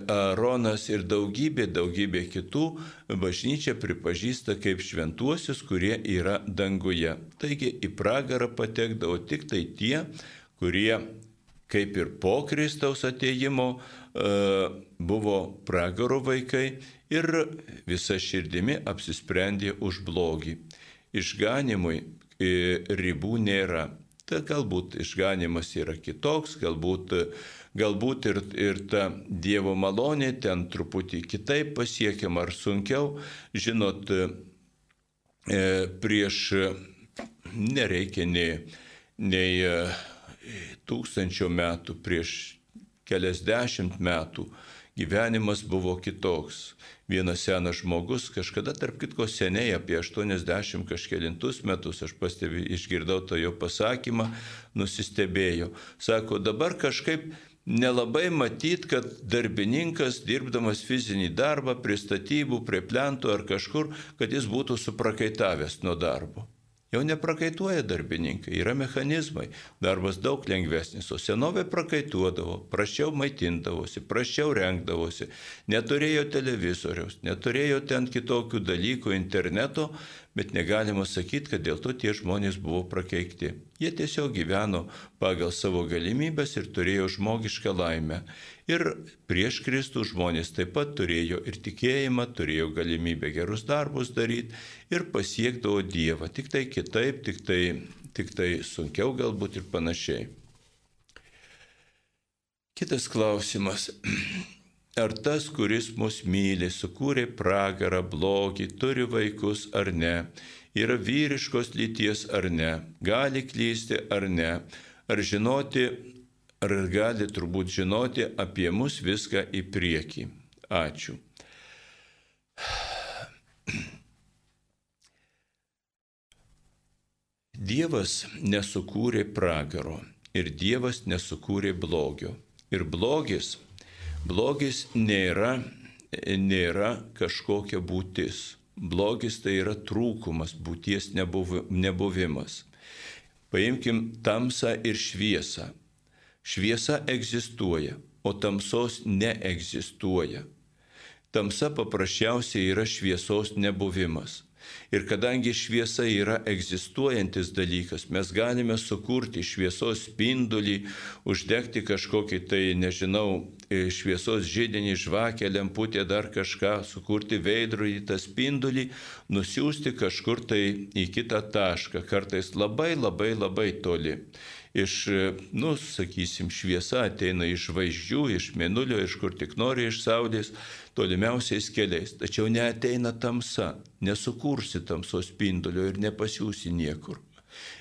Aaronas ir daugybė, daugybė kitų bažnyčia pripažįsta kaip šventuosius, kurie yra danguje. Taigi į pragarą patekdavo tik tai tie, kurie kaip ir po Kristaus ateimo buvo pragaro vaikai ir visa širdimi apsisprendė už blogį. Išganimui ribų nėra. Tai galbūt išganimas yra kitoks, galbūt, galbūt ir, ir ta Dievo malonė ten truputį kitaip pasiekiama ar sunkiau. Žinot, e, prieš nereikia nei, nei e, tūkstančio metų, prieš keliasdešimt metų gyvenimas buvo kitoks vienas senas žmogus, kažkada tarp kitko seniai, apie 80 kažkėlintus metus, aš pastebi, išgirdau tą jo pasakymą, nusistebėjau. Sako, dabar kažkaip nelabai matyt, kad darbininkas, dirbdamas fizinį darbą, prie statybų, prie plentų ar kažkur, kad jis būtų suprakaitavęs nuo darbo. Jau neprakaituoja darbininkai, yra mechanizmai, darbas daug lengvesnis, o senovė prakaituodavo, prašiau maitindavosi, prašiau rengdavosi, neturėjo televizoriaus, neturėjo ten kitokių dalykų, interneto, bet negalima sakyti, kad dėl to tie žmonės buvo prakeikti. Jie tiesiog gyveno pagal savo galimybės ir turėjo žmogišką laimę. Ir prieš Kristų žmonės taip pat turėjo ir tikėjimą, turėjo galimybę gerus darbus daryti ir pasiekdavo Dievą. Tik tai kitaip, tik tai, tik tai sunkiau galbūt ir panašiai. Kitas klausimas. Ar tas, kuris mus myli, sukūrė pragarą, blogį, turi vaikus ar ne, yra vyriškos lyties ar ne, gali klysti ar ne, ar žinoti, ar gali turbūt žinoti apie mus viską į priekį. Ačiū. Dievas nesukūrė pragaro ir Dievas nesukūrė blogio. Ir blogis Blogis nėra, nėra kažkokia būtis. Blogis tai yra trūkumas, būties nebuvimas. Paimkim tamsą ir šviesą. Šviesa egzistuoja, o tamsos neegzistuoja. tamsa paprasčiausiai yra šviesos nebuvimas. Ir kadangi šviesa yra egzistuojantis dalykas, mes galime sukurti šviesos spindulį, uždegti kažkokį tai, nežinau, e, šviesos žydinį, žvakę, lemputę, dar kažką, sukurti veidrodį, tą spindulį, nusiųsti kažkur tai į kitą tašką, kartais labai labai labai toli iš, nu, sakysim, šviesa ateina iš žvaigždžių, iš mėnulio, iš kur tik nori, iš saulės, tolimiausiais keliais. Tačiau neateina tamsa, nesukursi tamsos spindulio ir nepasiūsi niekur.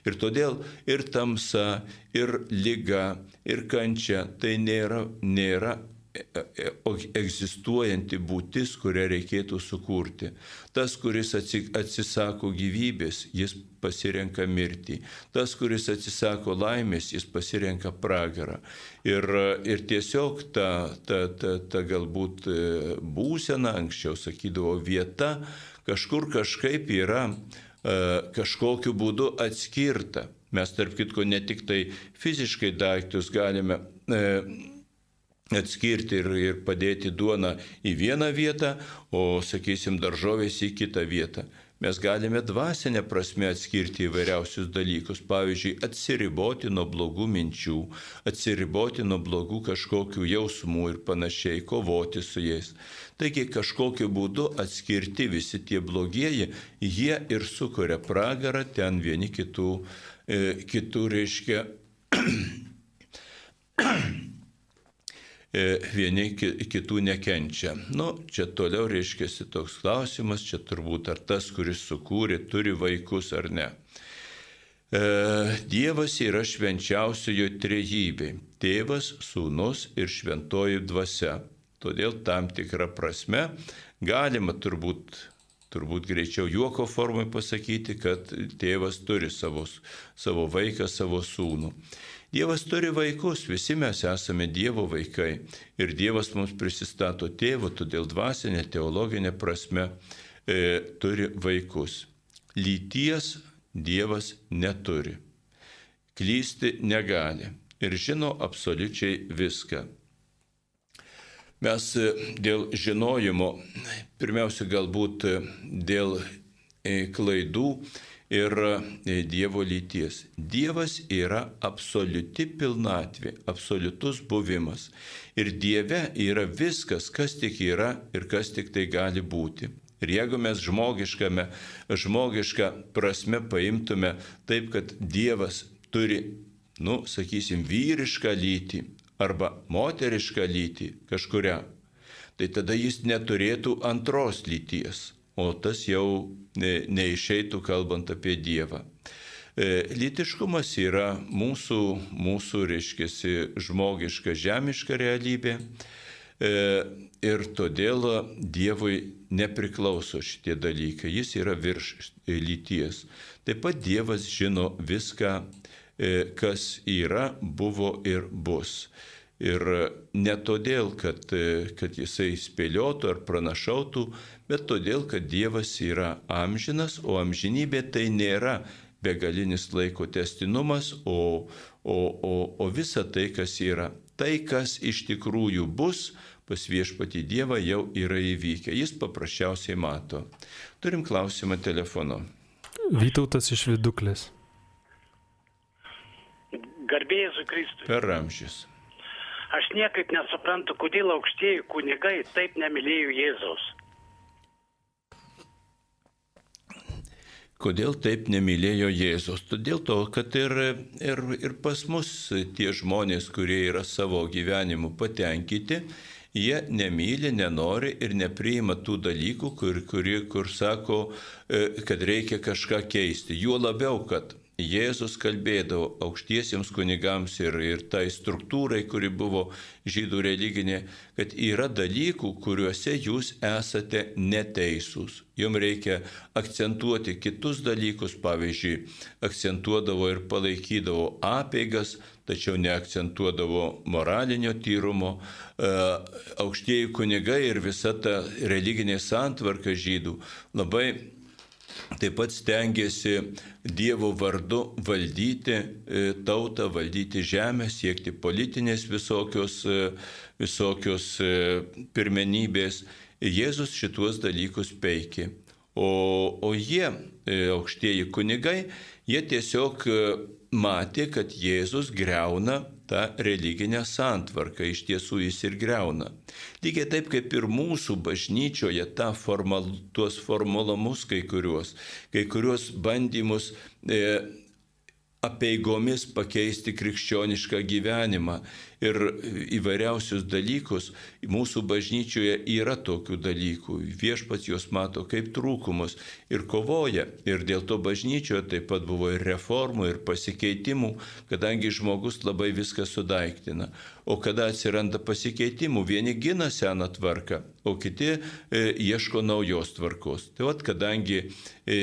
Ir todėl ir tamsa, ir lyga, ir kančia tai nėra, nėra egzistuojanti būtis, kurią reikėtų sukurti. Tas, kuris atsisako gyvybės, jis pasirenka mirtį. Tas, kuris atsisako laimės, jis pasirenka pragarą. Ir, ir tiesiog ta, ta, ta, ta galbūt e, būsena, anksčiau sakydavo, vieta kažkur kažkaip yra kažkokiu būdu atskirta. Mes, tarp kitko, ne tik tai fiziškai daiktus galime atskirti ir, ir padėti duoną į vieną vietą, o, sakysim, daržovės į kitą vietą. Mes galime dvasinę prasme atskirti įvairiausius dalykus, pavyzdžiui, atsiriboti nuo blogų minčių, atsiriboti nuo blogų kažkokių jausmų ir panašiai, kovoti su jais. Taigi kažkokiu būdu atskirti visi tie blogieji, jie ir sukuria pragarą ten vieni kitų, e, kitų reiškia vieni kitų nekenčia. Nu, čia toliau reiškia toks klausimas, čia turbūt ar tas, kuris sukūrė, turi vaikus ar ne. E, Dievas yra švenčiausiojo trejybė - tėvas, sūnus ir šventoji dvasia. Todėl tam tikrą prasme galima turbūt, turbūt greičiau juoko formai pasakyti, kad tėvas turi savo, savo vaiką, savo sūnų. Dievas turi vaikus, visi mes esame Dievo vaikai ir Dievas mums prisistato tėvu, todėl dvasinė, teologinė prasme e, turi vaikus. Lyties Dievas neturi. Klysti negali ir žino absoliučiai viską. Mes e, dėl žinojimo, pirmiausia galbūt e, dėl e, klaidų, ir e, Dievo lyties. Dievas yra absoliuti pilnatvė, absoliutus buvimas. Ir Dieve yra viskas, kas tik yra ir kas tik tai gali būti. Ir jeigu mes žmogiškame, žmogišką prasme paimtume taip, kad Dievas turi, nu, sakysim, vyrišką lytį arba moterišką lytį kažkuria, tai tada jis neturėtų antros lyties o tas jau neišeitų kalbant apie Dievą. E, lytiškumas yra mūsų, mūsų reiškiasi, žmogiška, žemiška realybė e, ir todėl Dievui nepriklauso šitie dalykai, jis yra virš lyties. Taip pat Dievas žino viską, e, kas yra, buvo ir bus. Ir ne todėl, kad, kad jisai spėliotų ar pranašautų, bet todėl, kad Dievas yra amžinas, o amžinybė tai nėra begalinis laiko testinumas, o, o, o, o visa tai, kas yra. Tai, kas iš tikrųjų bus, pas viešpati Dievą jau yra įvykę. Jis paprasčiausiai mato. Turim klausimą telefonu. Vytautas iš viduklės. Garbėjai su Kristui. Per amžius. Aš niekaip nesuprantu, kodėl aukštieji kunigai taip nemylėjo Jėzaus. Kodėl taip nemylėjo Jėzus? Todėl to, kad ir, ir, ir pas mus tie žmonės, kurie yra savo gyvenimu patenkinti, jie nemyli, nenori ir nepriima tų dalykų, kur, kur, kur sako, e, kad reikia kažką keisti. Juo labiau, kad Jėzus kalbėdavo aukštiesiems kunigams ir, ir tai struktūrai, kuri buvo žydų religinė, kad yra dalykų, kuriuose jūs esate neteisūs. Jums reikia akcentuoti kitus dalykus, pavyzdžiui, akcentuodavo ir palaikydavo apeigas, tačiau neakcentuodavo moralinio tyrumo. E, aukštieji kunigai ir visa ta religinė santvarka žydų labai taip pat stengiasi Dievo vardu valdyti e, tautą, valdyti žemę, siekti politinės visokios, e, visokios e, pirmenybės. Jėzus šituos dalykus peikė. O, o jie, aukštieji kunigai, jie tiesiog matė, kad Jėzus greuna tą religinę santvarką, iš tiesų jis ir greuna. Lygiai taip kaip ir mūsų bažnyčioje tą formal, tuos formulamus kai kuriuos, kai kuriuos bandymus e, apieigomis pakeisti krikščionišką gyvenimą ir įvairiausius dalykus. Mūsų bažnyčioje yra tokių dalykų. Viešpats juos mato kaip trūkumus ir kovoja. Ir dėl to bažnyčioje taip pat buvo ir reformų, ir pasikeitimų, kadangi žmogus labai viską sudaiktina. O kada atsiranda pasikeitimų, vieni gina seną tvarką, o kiti e, ieško naujos tvarkos. Tai vad, kadangi e,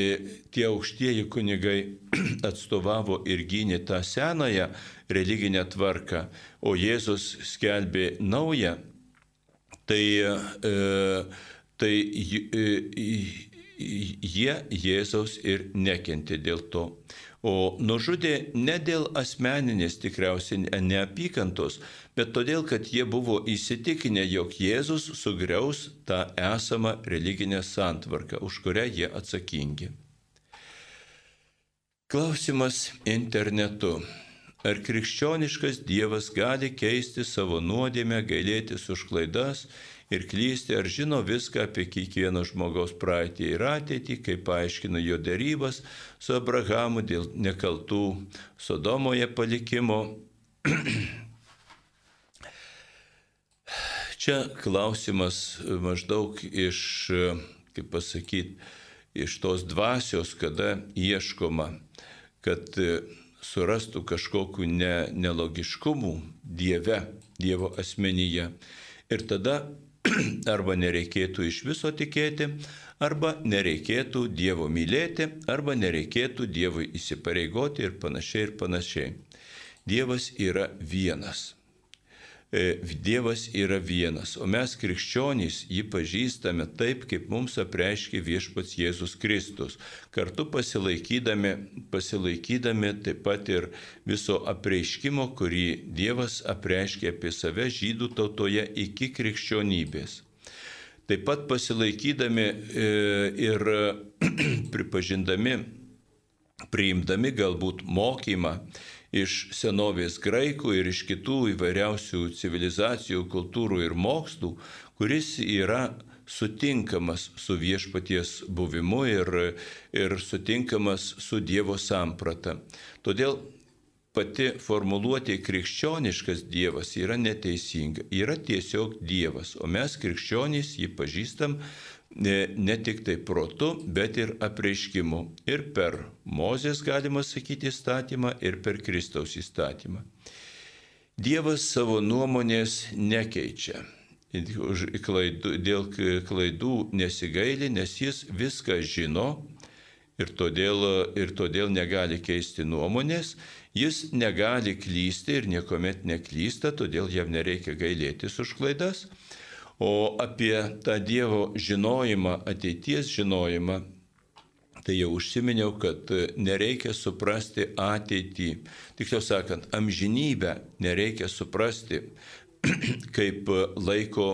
tie aukštieji kunigai atstovavo ir gynė tą senąją religinę tvarką, o Jėzus skelbė naują, tai, e, tai e, jie Jėzaus ir nekentė dėl to. O nužudė ne dėl asmeninės tikriausiai neapykantos, bet todėl, kad jie buvo įsitikinę, jog Jėzus sugriaus tą esamą religinę santvarką, už kurią jie atsakingi. Klausimas internetu. Ar krikščioniškas Dievas gali keisti savo nuodėmę, gailėtis už klaidas ir klysti, ar žino viską apie kiekvieno žmogaus praeitį ir ateitį, kaip paaiškina jo darybas su Abrahamu dėl nekaltų Sodomoje palikimo. Čia klausimas maždaug iš, kaip pasakyti, iš tos dvasios, kada ieškoma, kad surastų kažkokiu ne, nelogiškumu Dieve, Dievo asmenyje. Ir tada arba nereikėtų iš viso tikėti, arba nereikėtų Dievo mylėti, arba nereikėtų Dievui įsipareigoti ir panašiai ir panašiai. Dievas yra vienas. E, Dievas yra vienas, o mes krikščionys jį pažįstame taip, kaip mums apreiškė viešpats Jėzus Kristus, kartu pasilaikydami, pasilaikydami taip pat ir viso apreiškimo, kurį Dievas apreiškė apie save žydų tautoje iki krikščionybės. Taip pat pasilaikydami e, ir pripažindami, priimdami galbūt mokymą, iš senovės graikų ir iš kitų įvairiausių civilizacijų, kultūrų ir mokslų, kuris yra sutinkamas su viešpaties buvimu ir, ir sutinkamas su Dievo samprata. Todėl pati formuluotė krikščioniškas Dievas yra neteisinga. Yra tiesiog Dievas, o mes krikščionys jį pažįstam ne, tik tai protu, bet ir apreiškimu. Ir per Mozės, galima sakyti, įstatymą, ir per Kristaus įstatymą. Dievas savo nuomonės nekeičia. Klaidų, dėl klaidų nesigaili, nes jis viską žino ir todėl, ir todėl negali keisti nuomonės, jis negali klysti ir niekuomet neklysta, todėl jam nereikia gailėtis už klaidas. O apie tą Dievo žinojimą, ateities žinojimą, tai jau užsiminiau, kad nereikia suprasti ateitį. Tiksliau sakant, amžinybę nereikia suprasti kaip laiko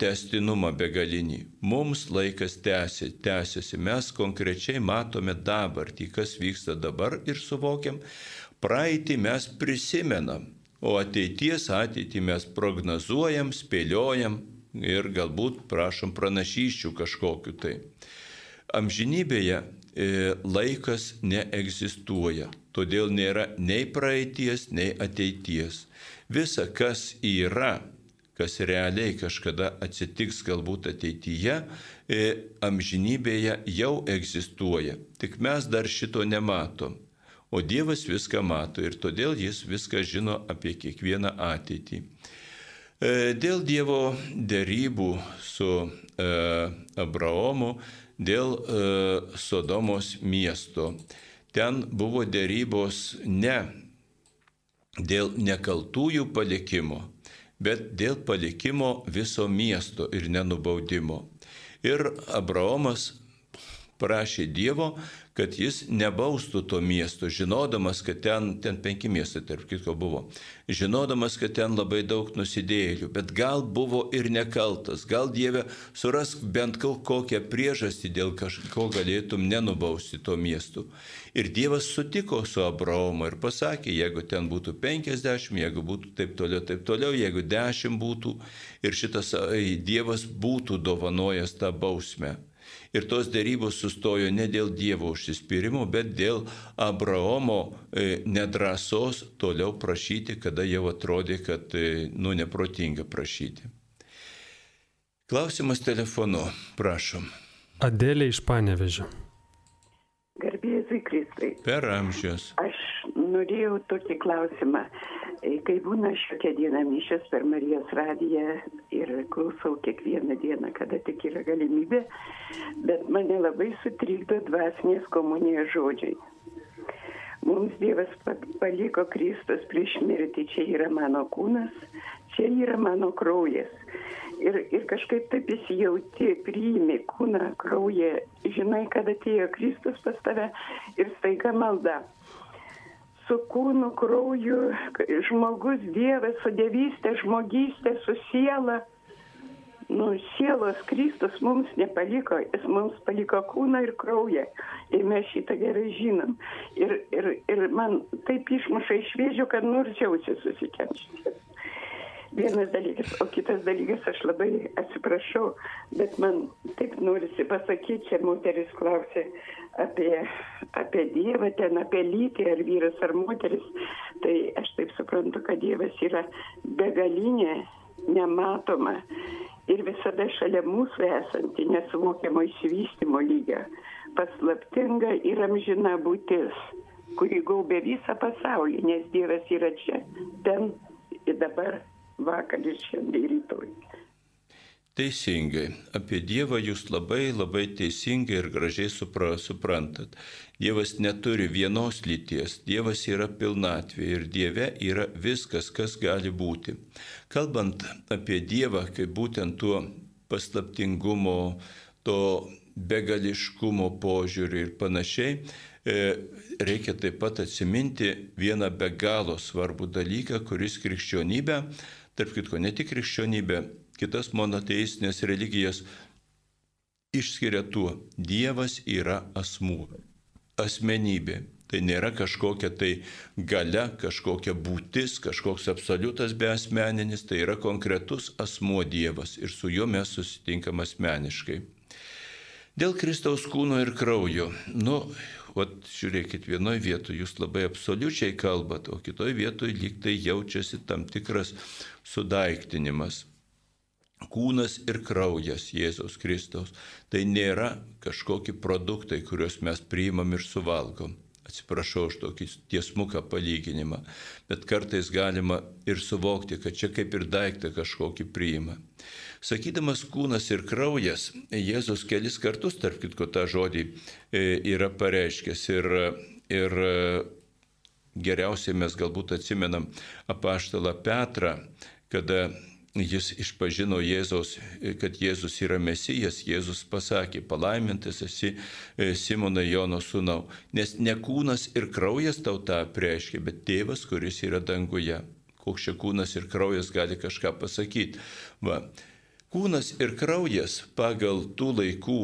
testinumą begalinį. Mums laikas tęsi, tęsiasi, mes konkrečiai matome dabartį, kas vyksta dabar ir suvokiam. Praeitį mes prisimenam, o ateities ateitį mes prognozuojam, spėliojam, ir galbūt prašom pranašyščių kažkokiu tai. Amžinybėje e, laikas neegzistuoja, todėl nėra nei praeities, nei ateities. Visa, kas yra, kas realiai kažkada atsitiks galbūt ateityje, e, amžinybėje jau egzistuoja. Tik mes dar šito nematom. O Dievas viską mato ir todėl jis viską žino apie kiekvieną ateitį. E, dėl Dievo dėrybų su e, Abraomu, dėl e, Sodomos miesto. Ten buvo dėrybos ne dėl nekaltųjų palikimo, bet dėl palikimo viso miesto ir nenubaudimo. Ir Abraomas prašė Dievo, kad jis nebaustų to miesto, žinodamas, kad ten, ten penki miestai, tarp kitko buvo, žinodamas, kad ten labai daug nusidėjėlių, bet gal buvo ir nekaltas, gal Dieve surask bent kokią priežastį, dėl kažko galėtum nenubausti to miestu. Ir Dievas sutiko su Abraomu ir pasakė, jeigu ten būtų 50, jeigu būtų taip toliau, taip toliau, jeigu 10 būtų ir šitas Dievas būtų dovanojęs tą bausmę. Ir tos dėrybos sustojo ne dėl Dievo užsispyrimo, bet dėl Abraomo e, nedrasos toliau prašyti, kada jau atrodė, kad, e, nu, neprotinga prašyti. Klausimas telefonu, prašom. Adėlė iš Panevežio. Garbėzui Kristai. Per amžius. Aš norėjau tokį klausimą. Kai būna šiokia diena mišęs per Marijos radiją ir klausau kiekvieną dieną, kada tik yra galimybė, bet mane labai sutrikdo dvasinės komunijos žodžiai. Mums Dievas paliko Kristus prieš mirtį, čia yra mano kūnas, čia yra mano kraujas ir, ir kažkaip taip įsijauti, priimi kūną, kraują, žinai, kad atėjo Kristus pas tave ir staiga malda. Su kūnu, krauju, žmogus, Dievas, su dievystė, žmogystė, su siela. Nu, sielos Kristus mums nepaliko, jis mums paliko kūną ir kraują. Ir mes šitą gerai žinom. Ir, ir, ir man taip išmuša iš vėžių, kad nurčiausi susikenčiu vienas dalykas o kitas dalykas aš labai atsiprašau bet man taip norisi pasakyt čia moteris klausė apie apie dievą ten apie lytį ar vyras ar moteris tai aš taip suprantu kad dievas yra begalinė nematoma ir visada šalia mūsų esanti nesuvokiamo išsivystymo lygio paslaptinga ir amžina būtis kuri gaubia visą pasaulį nes dievas yra čia ten ir dabar vakar ir šiandien rytoj. Teisingai. Apie Dievą jūs labai labai teisingai ir gražiai supra, suprantat. Dievas neturi vienos lyties, Dievas yra pilnatvė ir Dieve yra viskas, kas gali būti. Kalbant apie Dievą, kaip būtent tuo paslaptingumo, to begališkumo požiūrį ir panašiai, e, reikia taip pat atsiminti vieną be galo svarbų dalyką, kuris krikščionybę tarp kitko, ne tik krikščionybė, kitas monoteistinės religijas išskiria tuo, Dievas yra asmuo, asmenybė. Tai nėra kažkokia tai gale, kažkokia būtis, kažkoks absoliutas beasmeninis, tai yra konkretus asmuo Dievas ir su juo mes susitinkam asmeniškai. Dėl Kristaus kūno ir kraujo, nu, o žiūrėkit, vienoje vietoje jūs labai absoliučiai kalbat, o kitoje vietoje lyg tai jaučiasi tam tikras sudaiktinimas. Kūnas ir kraujas Jėzaus Kristaus tai nėra kažkokie produktai, kuriuos mes priimam ir suvalgom. Atsiprašau už tokį tiesmuką palyginimą, bet kartais galima ir suvokti, kad čia kaip ir daiktą kažkokį priima. Sakydamas kūnas ir kraujas, Jėzus kelis kartus, tarp kitko, tą žodį e, yra pareiškęs ir, ir geriausiai mes galbūt atsimenam apaštalą Petrą, kada jis išpažino Jėzaus, kad Jėzus yra Mesijas, Jėzus pasakė, palaimintas esi e, Simono Jono sūnau, nes ne kūnas ir kraujas tau tą prieškia, bet tėvas, kuris yra danguje. Koks čia kūnas ir kraujas gali kažką pasakyti. Va. Kūnas ir kraujas pagal tų laikų,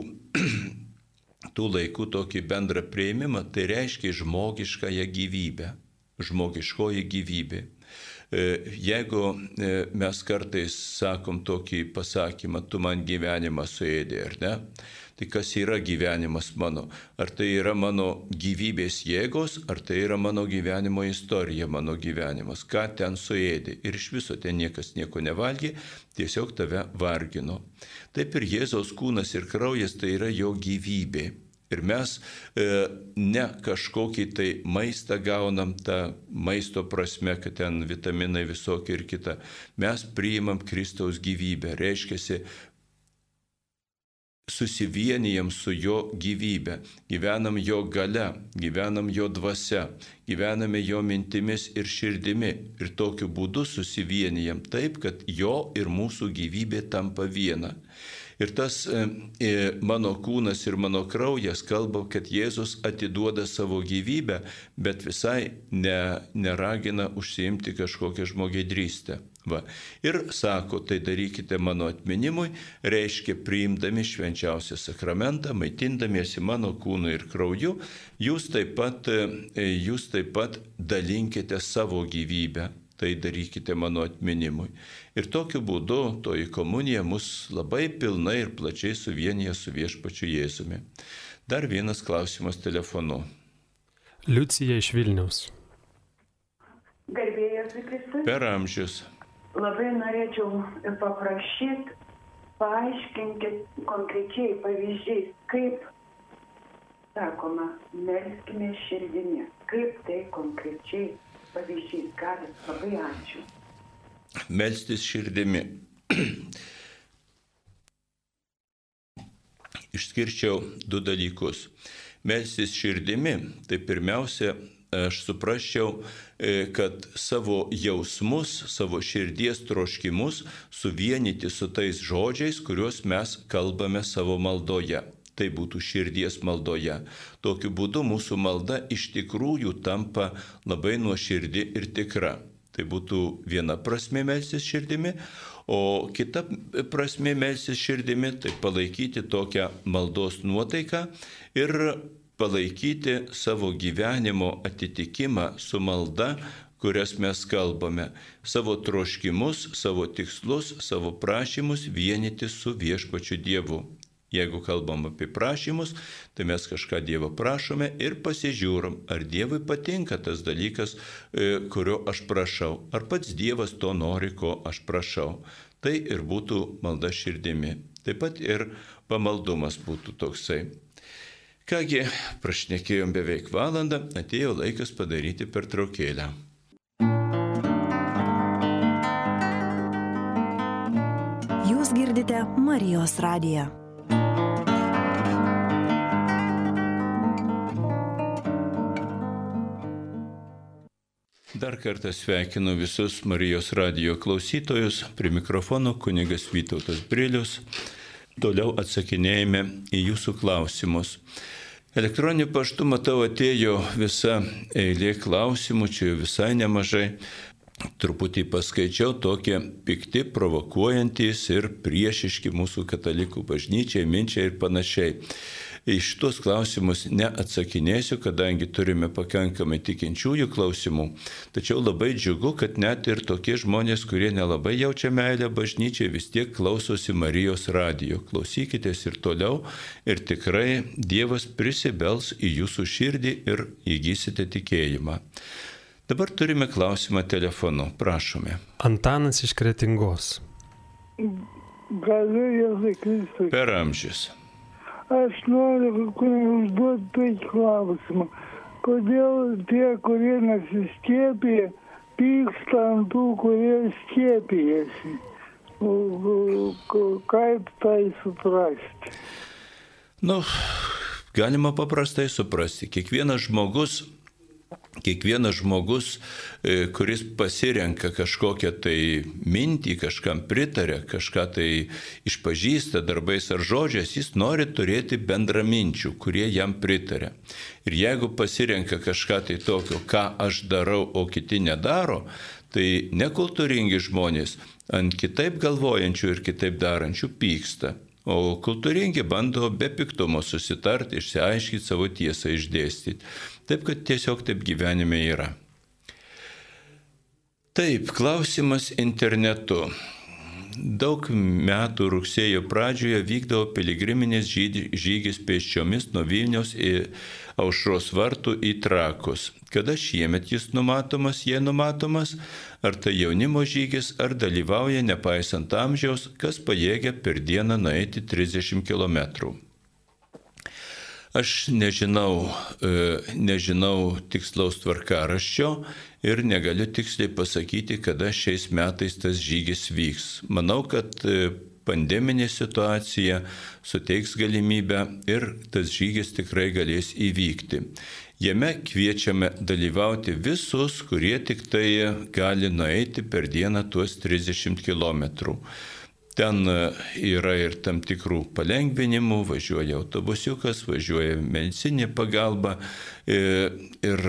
tų laikų tokį bendrą prieimimą, tai reiškia žmogiškąją gyvybę. Žmogiškoji gyvybė. E, jeigu e, mes kartais sakom tokį pasakymą, tu man gyvenimą suėdė, ar ne? Tai kas yra gyvenimas mano? Ar tai yra mano gyvybės jėgos, ar tai yra mano gyvenimo istorija, mano gyvenimas? Ką ten suėdė? Ir iš viso ten niekas nieko nevalgė, tiesiog tave vargino. Taip ir Jėzaus kūnas ir kraujas tai yra jo gyvybė. Ir mes e, ne kažkokį tai maistą gaunam tą maisto prasme, kad ten vitaminai visokie ir kita. Mes priimam Kristaus gyvybę. Reiškia, susivienijam su jo gyvybė, gyvenam jo gale, gyvenam jo dvasia, gyvename jo mintimis ir širdimi ir tokiu būdu susivienijam taip, kad jo ir mūsų gyvybė tampa viena. Ir tas e, e, mano kūnas ir mano kraujas kalba, kad Jėzus atiduoda savo gyvybę, bet visai ne, neragina užsiimti kažkokią žmogėdrystę. Va. Ir sako, tai darykite mano atminimui, reiškia priimdami švenčiausią sakramentą, maitindamiesi mano kūnu ir krauju, jūs taip pat, e, jūs taip pat dalinkite savo gyvybę tai darykite mano atminimui. Ir tokiu būdu toji komunija mus labai pilnai ir plačiai suvienyje su viešpačiu Jėzumi. Dar vienas klausimas telefonu. Liucija iš Vilniaus. Garbėjas Kristus. Per amžius. Labai norėčiau paprašyti, paaiškinkit konkrečiai pavyzdžiais, kaip, sakoma, melskime širdinė, kaip tai konkrečiai pavyzdžiais galit. Labai ačiū. Melstis širdimi. Išskirčiau du dalykus. Melstis širdimi, tai pirmiausia, aš suprasčiau, e, kad savo jausmus, savo širdies troškimus suvienyti su tais žodžiais, kuriuos mes kalbame savo maldoje tai būtų širdies maldoje. Tokiu būdu mūsų malda iš tikrųjų tampa labai nuoširdi ir tikra. Tai būtų viena prasme melsis širdimi, o kita prasme melsis širdimi tai palaikyti tokią maldos nuotaiką ir palaikyti savo gyvenimo atitikimą su malda, kurias mes kalbame, savo troškimus, savo tikslus, savo prašymus vienyti su viešpačiu Dievu. Jeigu kalbam apie prašymus, tai mes kažką Dievo prašome ir pasižiūrom, ar Dievui patinka tas dalykas, e, kurio aš prašau, ar pats Dievas to nori, ko aš prašau. Tai ir būtų malda širdimi. Taip pat ir pamaldumas būtų toksai. Kągi, prašnekėjom beveik valandą, atėjo laikas padaryti pertraukėlę. Jūs girdite Marijos radiją. Dar kartą sveikinu visus Marijos radio klausytojus, prie mikrofono kunigas Vytautas Brilius. Toliau atsakinėjame į jūsų klausimus. Elektroniniu paštu matau atėjo visa eilė klausimų, čia jau visai nemažai. Truputį paskaičiau tokie pikti, provokuojantis ir priešiški mūsų katalikų bažnyčiai, minčiai ir panašiai. Iš tuos klausimus neatsakinėsiu, kadangi turime pakankamai tikinčiųjų klausimų. Tačiau labai džiugu, kad net ir tokie žmonės, kurie nelabai jaučia meilę bažnyčiai, vis tiek klausosi Marijos radijo. Klausykitės ir toliau ir tikrai Dievas prisibels į jūsų širdį ir įgysite tikėjimą. Dabar turime klausimą telefonu. Prašome. Antanas iš Kretingos. Galiu Jėzui Kristui. Per amžius. Aš noriu užduoti tokį klausimą. Kodėl tie, kurie nesiskiepė, pyksta ant tų, kurie skiepijasi? Kaip tai suprasti? Nu, galima paprastai suprasti. Kiekvienas žmogus kiekvienas žmogus, e, kuris pasirenka kažkokią tai mintį, kažkam pritarė, kažką tai išpažįsta darbais ar žodžiais, jis nori turėti bendraminčių, kurie jam pritarė. Ir jeigu pasirenka kažką tai tokio, ką aš darau, o kiti nedaro, tai nekultūringi žmonės ant kitaip galvojančių ir kitaip darančių pyksta. O kultūringi bando be piktumo susitarti, išsiaiškyti savo tiesą, išdėstyti. Taip, kad tiesiog taip gyvenime yra. Taip, klausimas internetu. Daug metų rugsėjo pradžioje vykdavo piligriminės žygis pėsčiomis nuo Vilniaus į aušros vartų į trakus. Kada šiemet jis numatomas, jie numatomas, ar tai jaunimo žygis, ar dalyvauja nepaisant amžiaus, kas pajėgia per dieną nueiti 30 km. Aš nežinau, e, nežinau tikslaus tvarkaraščio ir negaliu tiksliai pasakyti, kada šiais metais tas žygis vyks. Manau, kad e, pandeminė situacija suteiks galimybę ir tas žygis tikrai galės įvykti. Jame kviečiame dalyvauti visus, kurie tik tai gali nueiti per dieną tuos 30 km. Ten yra ir tam tikrų palengvinimų, važiuoja autobusiukas, važiuoja medicinė pagalba ir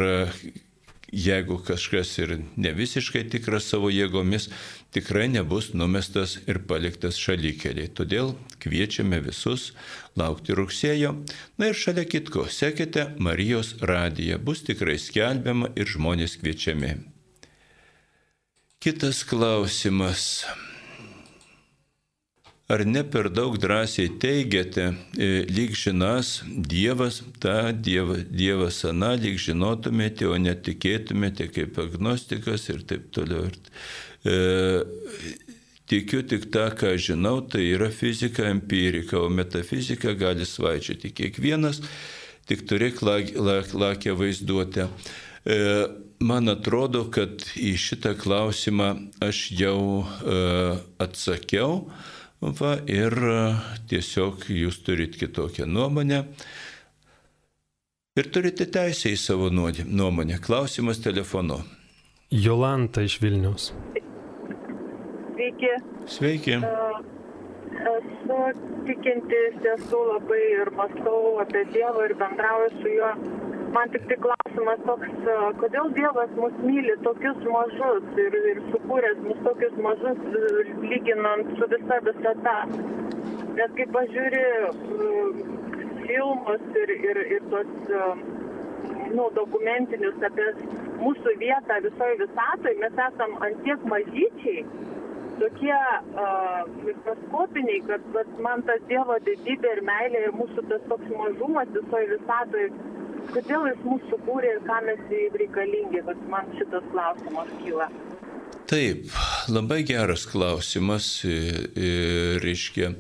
jeigu kažkas ir ne visiškai tikras savo jėgomis, tikrai nebus numestas ir paliktas šalikeliai. Todėl kviečiame visus laukti rugsėjo. Na ir šalia kitko, sekite Marijos radiją, bus tikrai skelbiama ir žmonės kviečiami. Kitas klausimas. Ar ne per daug drąsiai teigiate, e, lyg žinas Dievas, tą dievą, Dievas aną, lyg žinotumėte, o netikėtumėte kaip agnostikas ir taip toliau. E, tikiu tik tą, ką žinau, tai yra fizika empirika, o metafizika gali svaičioti kiekvienas, tik turėk lakę vaizduotę. E, man atrodo, kad į šitą klausimą aš jau e, atsakiau. Va, ir e, tiesiog jūs turit kitokią nuomonę. Ir turite teisę į savo nuomonę. Klausimas telefonu. Jolanta iš Vilnius. Sveiki. Sveiki. Esu tikintis, esu labai ir mąstau apie Dievą ir bendrauju su juo man tik tai klausimas toks, kodėl Dievas mus myli tokius mažus ir, ir sukūręs mus tokius mažus, lyginant su visa visata. Nes kaip pažiūri filmus ir, ir, ir tos nu, dokumentinius apie mūsų vietą visoje visatoje, mes esam antiek mažyčiai, tokie uh, mikroskopiniai, kad vat, man tas Dievo didybė ir meilė ir mūsų tas toks mažumas visoje visatoje kodėl jis mūsų sukūrė ir ką mes reikalingi, kad man šitas klausimas kyla. Taip, labai geras klausimas, reiškia,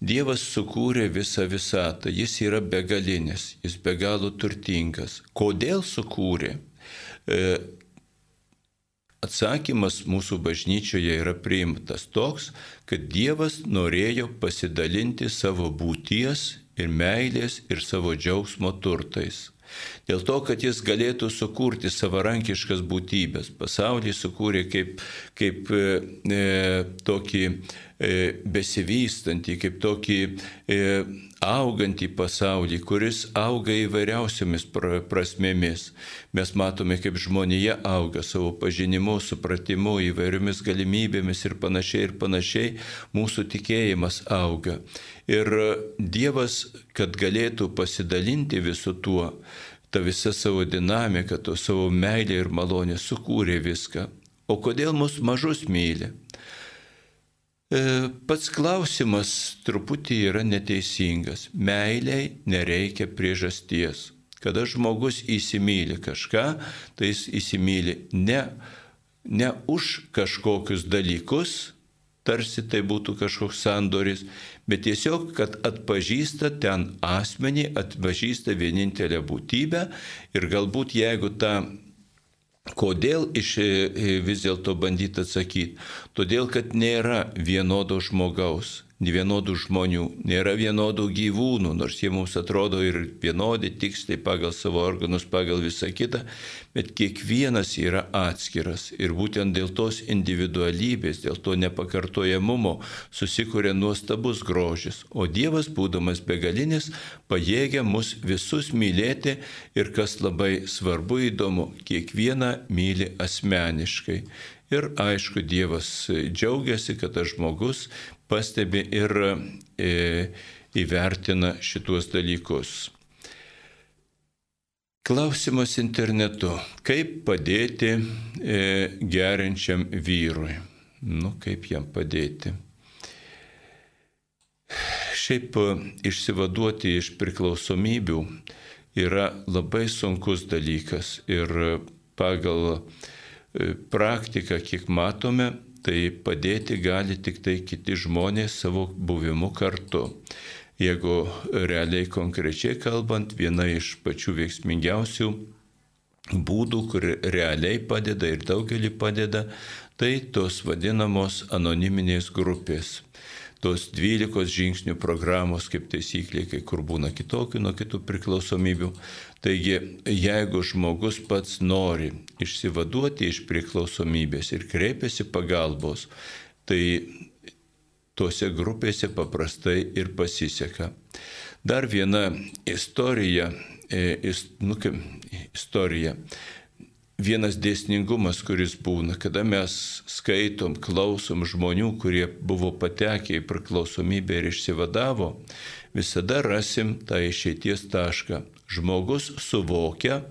Dievas sukūrė visą visatą, jis yra begalinis, jis be galo turtingas. Kodėl sukūrė? Atsakymas mūsų bažnyčioje yra priimtas toks, kad Dievas norėjo pasidalinti savo būties ir meilės ir savo džiaugsmo turtais. Dėl to, kad jis galėtų sukurti savarankiškas būtybės. Pasaulį sukūrė kaip, kaip e, e tokį e, besivystantį, kaip tokį e, augantį pasaulį, kuris auga įvairiausiamis prasmėmis. Mes matome, kaip žmonėje auga savo pažinimu, supratimu, įvairiomis galimybėmis ir panašiai ir panašiai mūsų tikėjimas auga. Ir Dievas, kad galėtų pasidalinti visu tuo, ta visa savo dinamika, to savo meilė ir malonė sukūrė viską. O kodėl mus mažus myli? E, pats klausimas truputį yra neteisingas. Meiliai nereikia priežasties. Kada žmogus įsimylė kažką, tai jis įsimylė ne, ne už kažkokius dalykus, tarsi tai būtų kažkoks sandoris, bet tiesiog, kad atpažįsta ten asmenį, atpažįsta vienintelę būtybę ir galbūt jeigu tą Kodėl iš vis dėlto bandyti atsakyti? Todėl, kad nėra vienodo žmogaus vienodų žmonių, nėra vienodų gyvūnų, nors jie mums atrodo ir vienodi, tiksliai pagal savo organus, pagal visą kitą, bet kiekvienas yra atskiras ir būtent dėl tos individualybės, dėl to nepakartojamumo susikuria nuostabus grožis, o Dievas, būdamas begalinis, pajėgia mus visus mylėti ir kas labai svarbu įdomu, kiekvieną myli asmeniškai. Ir aišku, Dievas džiaugiasi, kad tas žmogus pastebi ir e, įvertina šituos dalykus. Klausimas internetu. Kaip padėti e, geriančiam vyrui? Nu, kaip jam padėti? Šiaip išsivaduoti iš priklausomybių yra labai sunkus dalykas ir pagal e, praktiką, kiek matome, tai padėti gali tik tai kiti žmonės savo buvimu kartu. Jeigu realiai konkrečiai kalbant, viena iš pačių veiksmingiausių būdų, kur realiai padeda ir daugelį padeda, tai tos vadinamos anoniminės grupės tos 12 žingsnių programos kaip taisyklė, kai kur būna kitokių nuo kitų priklausomybių. Taigi, jeigu žmogus pats nori išsivaduoti iš priklausomybės ir kreipiasi pagalbos, tai tose grupėse paprastai ir pasiseka. Dar viena istorija, e, nu, istorija vienas dėsningumas, kuris būna, kada mes skaitom, klausom žmonių, kurie buvo patekę į priklausomybę ir išsivadavo, visada rasim tą išeities tašką. Žmogus suvokia,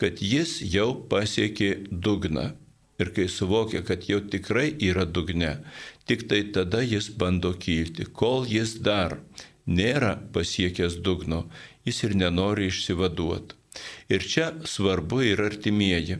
kad jis jau pasiekė dugną. Ir kai suvokia, kad jau tikrai yra dugne, tik tai tada jis bando kilti. Kol jis dar nėra pasiekęs dugno, jis ir nenori išsivaduoti. Ir čia svarbu ir artimieji.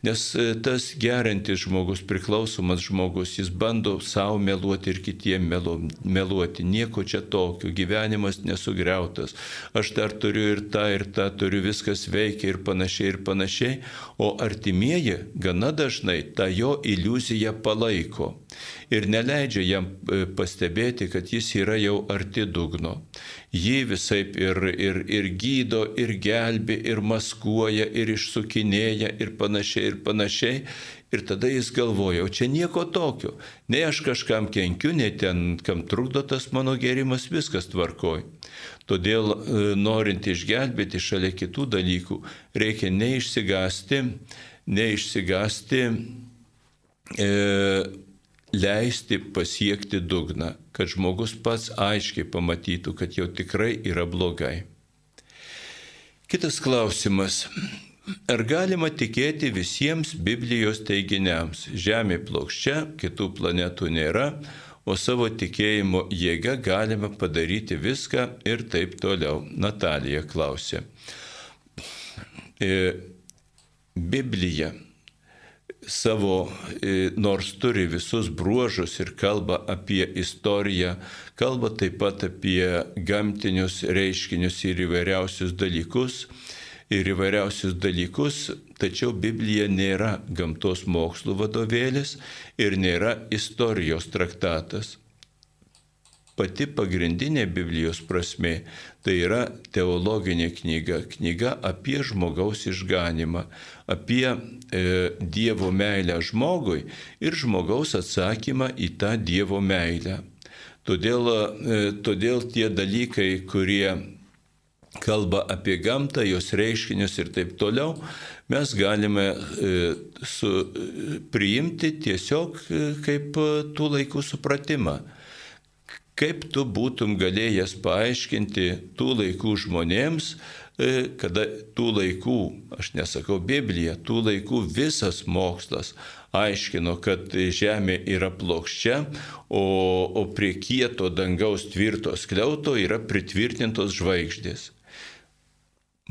Nes e, tas gerintis žmogus, priklausomas žmogus, jis bando savo meluoti ir kitiem melu, meluoti. Nieko čia tokio, gyvenimas nesugriautas. Aš dar turiu ir tą, ir tą, turiu viskas veikia ir panašiai, ir panašiai. O artimieji gana dažnai tą jo iliuziją palaiko ir neleidžia jam e, pastebėti, kad jis yra jau arti dugno. Jį visai ir, ir, ir gydo, ir gelbi, ir maskuoja, ir išsukinėja, ir panašiai, ir panašiai. Ir tada jis galvoja, čia nieko tokio. Nei aš kažkam kenkiu, nei ten, kam trukdo tas mano gerimas, viskas tvarkoj. Todėl e, norint išgelbėti šalia kitų dalykų, reikia neišsigasti, neišsigasti e, leisti pasiekti dugną, kad žmogus pats aiškiai pamatytų, kad jau tikrai yra blogai. Kitas klausimas. Ar galima tikėti visiems Biblijos teiginiams? Žemė plokščia, kitų planetų nėra, o savo tikėjimo jėga galima padaryti viską ir taip toliau. Natalija klausė. E, Biblija savo, e, nors turi visus bruožus ir kalba apie istoriją, kalba taip pat apie gamtinius reiškinius ir įvairiausius dalykus. Ir įvairiausius dalykus, tačiau Biblija nėra gamtos mokslų vadovėlis ir nėra istorijos traktatas pati pagrindinė Biblijos prasme tai yra teologinė knyga, knyga apie žmogaus išganimą, apie e, Dievo meilę žmogui ir žmogaus atsakymą į tą Dievo meilę. Todėl, e, todėl tie dalykai, kurie kalba apie gamtą, jos reiškinius ir taip toliau, mes galime e, su, priimti tiesiog e, kaip tų laikų supratimą. Kaip tu būtum galėjęs paaiškinti tų laikų žmonėms, e, kada tų laikų, aš nesakau Biblija, tų laikų visas mokslas aiškino, kad Žemė yra plokščia, o, o prie kieto dangaus tvirto skliauto yra pritvirtintos žvaigždės.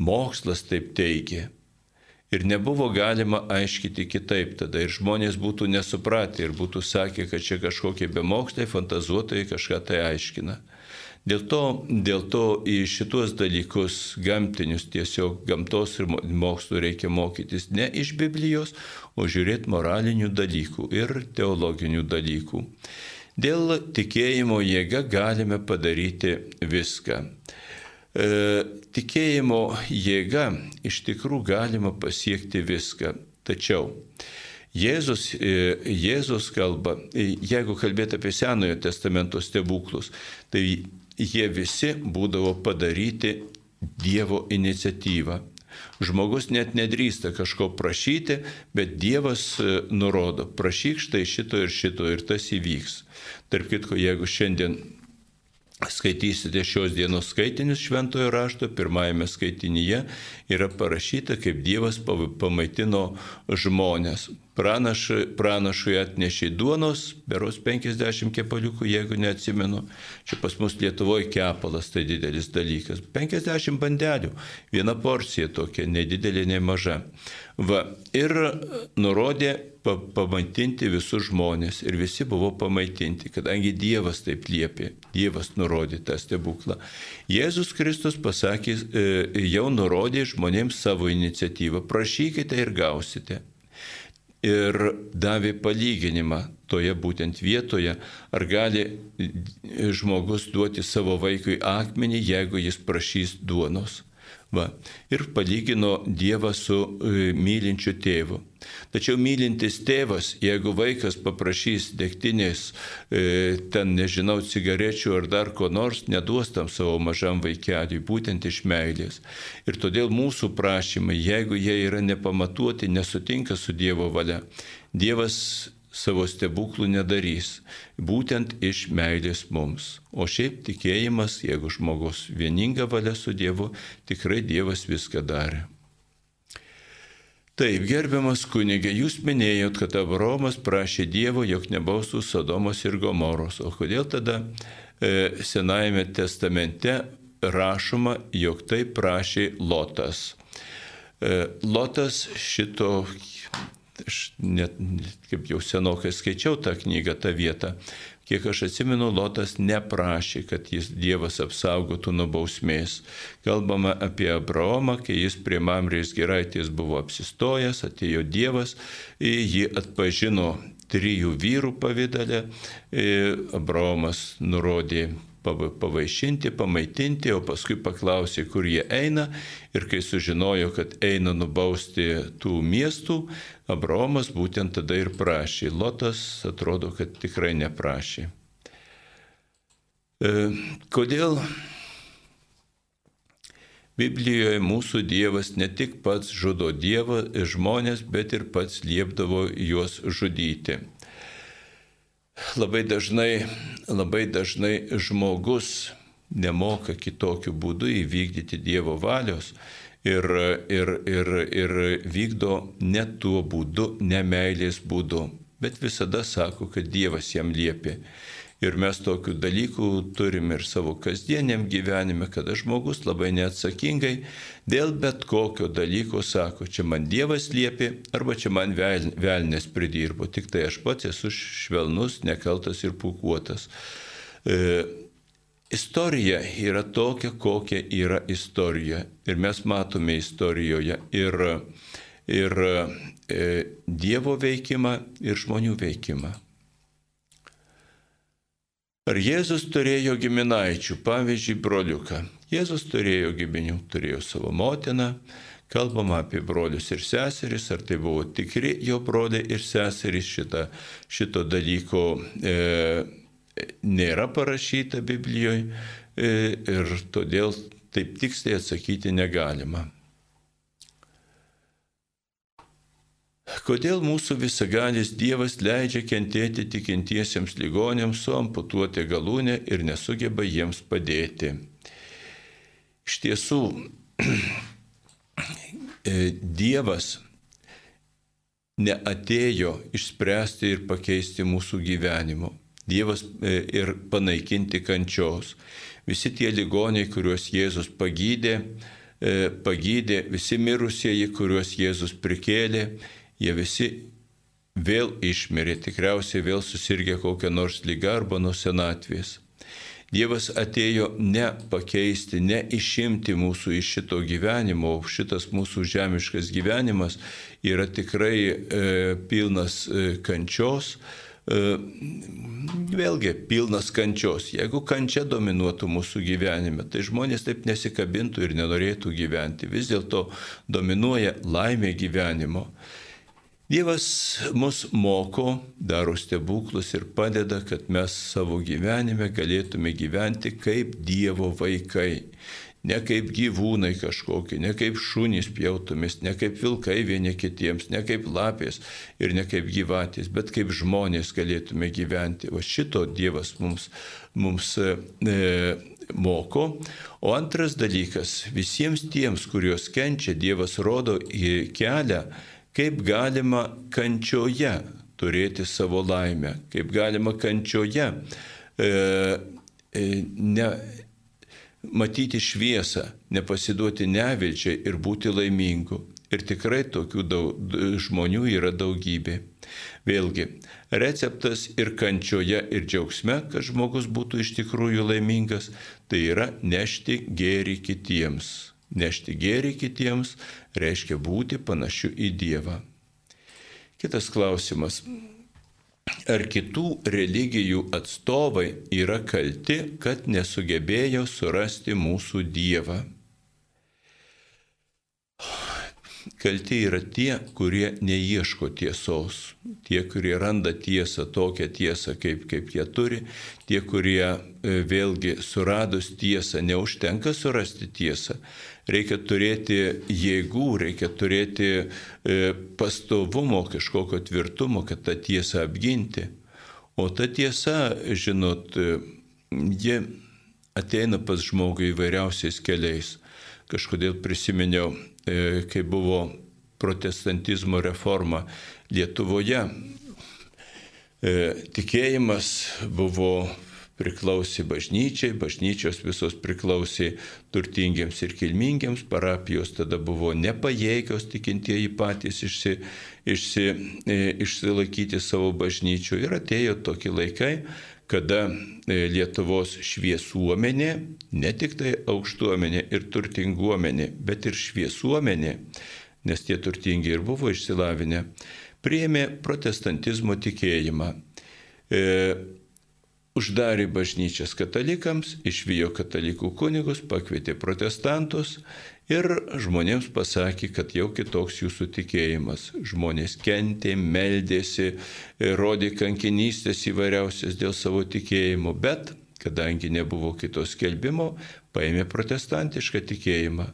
Mokslas taip teigia. Ir nebuvo galima aiškiti kitaip tada. Ir žmonės būtų nesupratę ir būtų sakę, kad čia kažkokie bemokslai, fantazuotojai kažką tai aiškina. Dėl to, dėl to į šituos dalykus gamtinius tiesiog gamtos ir mokslų reikia mokytis ne iš Biblijos, o žiūrėti moralinių dalykų ir teologinių dalykų. Dėl tikėjimo jėga galime padaryti viską. E, tikėjimo jėga iš tikrųjų galima pasiekti viską. Tačiau Jėzus, e, Jėzus kalba, e, jeigu kalbėti apie Senojo testamento stebuklus, tai jie visi būdavo padaryti Dievo iniciatyvą. Žmogus net nedrįsta kažko prašyti, bet Dievas nurodo, prašyk štai šito ir šito ir tas įvyks. Tark kitko, jeigu šiandien skaitysite šios dienos skaitinius šventojo rašto, pirmajame skaitinyje yra parašyta, kaip Dievas pamaitino žmonės. Pranaš, pranašui atnešė duonos, beros 50 kepaliukų, jeigu neatsimenu. Čia pas mus Lietuvoje kepalas tai didelis dalykas. 50 bandelių, viena porcija tokia, nedidelė, nei maža. Va, ir nurodė pa, pamaitinti visus žmonės ir visi buvo pamaitinti, kadangi Dievas taip liepė, Dievas nurodė tą stebuklą. Jėzus Kristus pasakė, e, jau nurodė žmonėms savo iniciatyvą, prašykite ir gausite. Ir davė palyginimą toje būtent vietoje, ar gali žmogus duoti savo vaikui akmenį, jeigu jis prašys duonos. Va. Ir palygino Dievą su e, mylinčiu tėvu. Tačiau mylintis tėvas, jeigu vaikas paprašys degtinės, e, ten nežinau, cigarečių ar dar ko nors, neduos tam savo mažam vaikeliui, būtent iš meilės. Ir todėl mūsų prašymai, jeigu jie yra nepamatuoti, nesutinka su Dievo valia, Dievas savo stebuklų nedarys, būtent iš meilės mums. O šiaip tikėjimas, jeigu žmogus vieninga valia su Dievu, tikrai Dievas viską darė. Taip, gerbiamas kunigė, jūs minėjot, kad Abromas prašė Dievo, jog nebaustų Sodomos ir Gomoros. O kodėl tada e, Senajame testamente rašoma, jog tai prašė Lotas? E, Lotas šito aš net, kaip jau senokai skaičiau tą knygą, tą vietą, kiek aš atsimenu, Lotas neprašė, kad jis Dievas apsaugotų nuo bausmės. Kalbama apie Abraomą, kai jis prie Mamrės geraitės buvo apsistojęs, atėjo Dievas, jį atpažino trijų vyrų pavydalę, Abraomas nurodė pavaišinti, pamaitinti, o paskui paklausė, kur jie eina ir kai sužinojo, kad eina nubausti tų miestų, Abraomas būtent tada ir prašė. Lotas atrodo, kad tikrai neprašė. E, kodėl Biblijoje mūsų Dievas ne tik pats žudo Dievą žmonės, bet ir pats liepdavo juos žudyti labai dažnai, labai dažnai žmogus nemoka kitokiu būdu įvykdyti Dievo valios ir, ir, ir, ir vykdo ne tuo būdu, ne meilės būdu, bet visada sako, kad Dievas jam liepia. Ir mes tokių dalykų turim ir savo kasdieniam gyvenime, kada žmogus labai neatsakingai dėl bet kokio dalyko sako, čia man Dievas liepė arba čia man velnės pridirbo, tik tai aš pats esu švelnus, nekaltas ir pukuotas. E, istorija yra tokia, kokia yra istorija. Ir mes matome istorijoje ir, ir e, Dievo veikimą, ir žmonių veikimą. Ar Jėzus turėjo giminaičių, pavyzdžiui, broliuką? Jėzus turėjo giminių, turėjo savo motiną, kalbama apie brolius ir seseris, ar tai buvo tikri jo broliai ir seserys, šita, šito dalyko e, nėra parašyta Biblijoje e, ir todėl taip tiksliai atsakyti negalima. Kodėl mūsų visagalis Dievas leidžia kentėti tikintiesiems ligonėms su amputuoti galūnė ir nesugeba jiems padėti? Iš tiesų, e, Dievas neatėjo išspręsti ir pakeisti mūsų gyvenimo. Dievas e, ir panaikinti kančios. Visi tie ligoniai, kuriuos Jėzus pagydė, e, pagydė, visi mirusieji, kuriuos Jėzus prikėlė, jie visi vėl išmirė, tikriausiai vėl susirgė kokią nors lygą arba nuo senatvės. Dievas atėjo ne pakeisti, ne išimti mūsų iš šito gyvenimo, o šitas mūsų žemiškas gyvenimas yra tikrai e, pilnas e, kančios, e, vėlgi pilnas kančios. Jeigu kančia dominuotų mūsų gyvenime, tai žmonės taip nesikabintų ir nenorėtų gyventi. Vis dėlto dominuoja laimė gyvenimo. Dievas mus moko, daro stebuklus ir padeda, kad mes savo gyvenime galėtume gyventi kaip Dievo vaikai. Ne kaip gyvūnai kažkokie, ne kaip šunys pjautumės, ne kaip vilkai vieni kitiems, ne kaip lapės ir ne kaip gyvatės, bet kaip žmonės galėtume gyventi. O šito Dievas mums, mums e, moko. O antras dalykas, visiems tiems, kuriuos kenčia, Dievas rodo kelią kaip galima kančioje turėti savo laimę, kaip galima kančioje e, e, ne, matyti šviesą, nepasiduoti nevilčiai ir būti laimingu. Ir tikrai tokių daug, žmonių yra daugybė. Vėlgi, receptas ir kančioje, ir džiaugsme, kad žmogus būtų iš tikrųjų laimingas, tai yra nešti gėrį kitiems Nešti gėrį kitiems reiškia būti panašiu į Dievą. Kitas klausimas. Ar kitų religijų atstovai yra kalti, kad nesugebėjo surasti mūsų Dievą? kalti yra tie, kurie neieško tiesos, tie, kurie randa tiesą, tokią tiesą, kaip, kaip jie turi, tie, kurie e, vėlgi suradus tiesą, neužtenka surasti tiesą, reikia turėti jėgų, reikia turėti e, pastovumo, kažkokio tvirtumo, kad tą tiesą apginti. O ta tiesa, žinot, e, ji ateina pas žmogų įvairiausiais keliais. Kažkodėl prisiminiau E, kai buvo protestantizmo reforma Lietuvoje. Tikėjimas buvo priklausė bažnyčiai, bažnyčios visos priklausė turtingiems ir kilmingiems, parapijos tada buvo nepajėgios tikintieji patys išsi, išsi, e, išsilaikyti savo bažnyčių ir atėjo tokie laikai, kada e, Lietuvos šviesuomenė, ne tik tai aukštuomenė ir turtinguomenė, bet ir šviesuomenė, nes tie turtingi ir buvo išsilavinę, priėmė protestantizmo tikėjimą. E, uždarė bažnyčias katalikams, išvijo katalikų kunigus, pakvietė protestantus Ir žmonėms pasakė, kad jau kitoks jūsų tikėjimas. Žmonės kentė, meldėsi, rodė kankinystės įvairiausias dėl savo tikėjimo, bet kadangi nebuvo kitos skelbimo, paėmė protestantišką tikėjimą.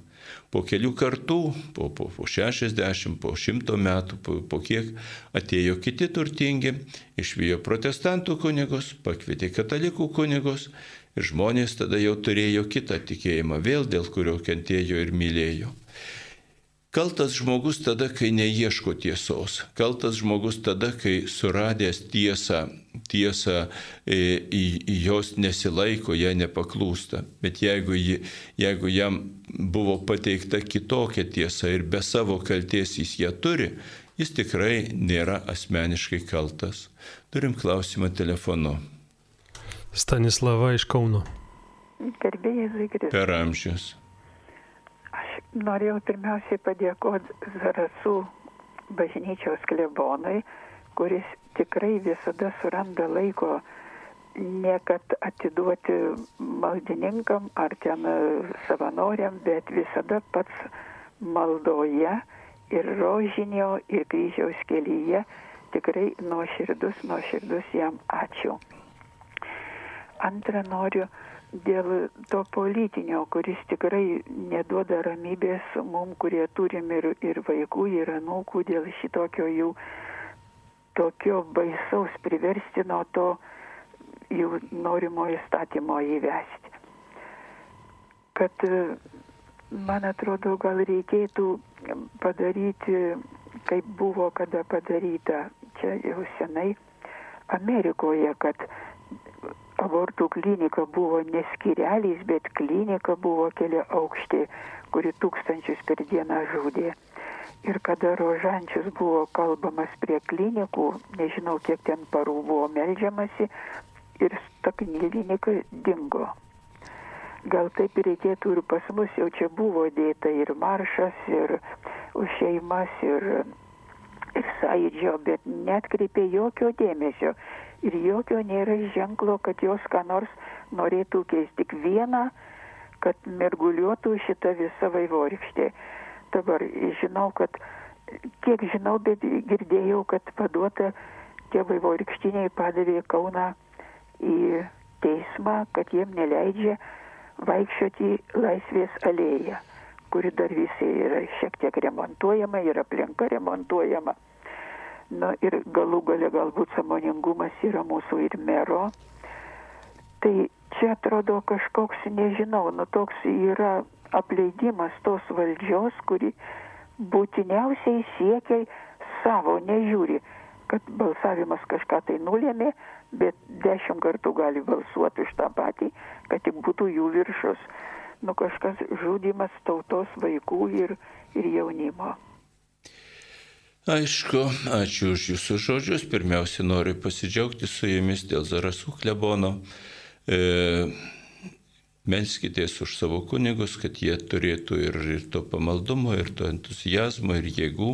Po kelių kartų, po, po, po 60, po 100 metų, po, po kiek atėjo kiti turtingi, išvijo protestantų kunigus, pakvietė katalikų kunigus Ir žmonės tada jau turėjo kitą tikėjimą, vėl dėl kurio kentėjo ir mylėjo. Kaltas žmogus tada, kai neieško tiesos. Kaltas žmogus tada, kai suradęs tiesą, tiesą į, e, į, į jos nesilaiko, ją nepaklūsta. Bet jeigu, jeigu jam buvo pateikta kitokia tiesa ir be savo kalties jis ją turi, jis tikrai nėra asmeniškai kaltas. Turim klausimą telefonu. Stanislava iš Kauno. Per amžius. Norėjau pirmiausiai padėkoti Zarasų bažnyčios klebonui, kuris tikrai visada suranda laiko ne kad atiduoti maldininkam ar ten savanoriam, bet visada pats maldoje ir rožinio ir kryžiaus kelyje tikrai nuoširdus, nuoširdus jam ačiū. Antra noriu dėl to politinio, kuris tikrai neduoda ramybės mum, kurie turim ir, ir vaikų, ir anūkų, dėl šitokio jų tokio baisaus priverstino to jų norimo įstatymo įvesti. Kad man atrodo, gal reikėtų padaryti, kaip buvo kada padaryta čia jau senai Amerikoje, kad abortų klinika buvo ne skireliais, bet klinika buvo keli aukšti, kuri tūkstančius per dieną žudė. Ir kada rožančius buvo kalbamas prie klinikų, nežinau kiek ten parų buvo melžiamasi, ir ta klinika dingo. Gal taip reikėtų ir pas mus, jau čia buvo dėta ir maršas, ir už šeimas, ir, ir sąidžio, bet netkreipė jokio dėmesio ir jokio nėra ženklo, kad jos ką nors norėtų keisti. Tik viena, kad merguliuotų šitą visą vaivorykštę. Dabar žinau, kad, kiek žinau, bet girdėjau, kad paduota tie vaivorykštiniai padavė Kauną į teismą, kad jiem neleidžia vaikščioti laisvės alėją, kuri dar visai yra šiek tiek remontuojama ir aplinka remontuojama. Na ir galų gale galbūt samoningumas yra mūsų ir mero. Tai čia atrodo kažkoks, nežinau, nu toks yra apleidimas tos valdžios, kuri būtiniausiai siekia savo, nežiūri, kad balsavimas kažką tai nulėmė, bet dešimt kartų gali balsuoti už tą patį, kad tik būtų jų viršus. Nu kažkas žudimas tautos vaikų ir, ir jaunimo. Aišku, ačiū už jūsų žodžius. Pirmiausia, noriu pasidžiaugti su jumis dėl Zarasų klebono. E, Melskitės už savo kunigus, kad jie turėtų ir, ir to pamaldumo, ir to entuzijazmo, ir jėgų,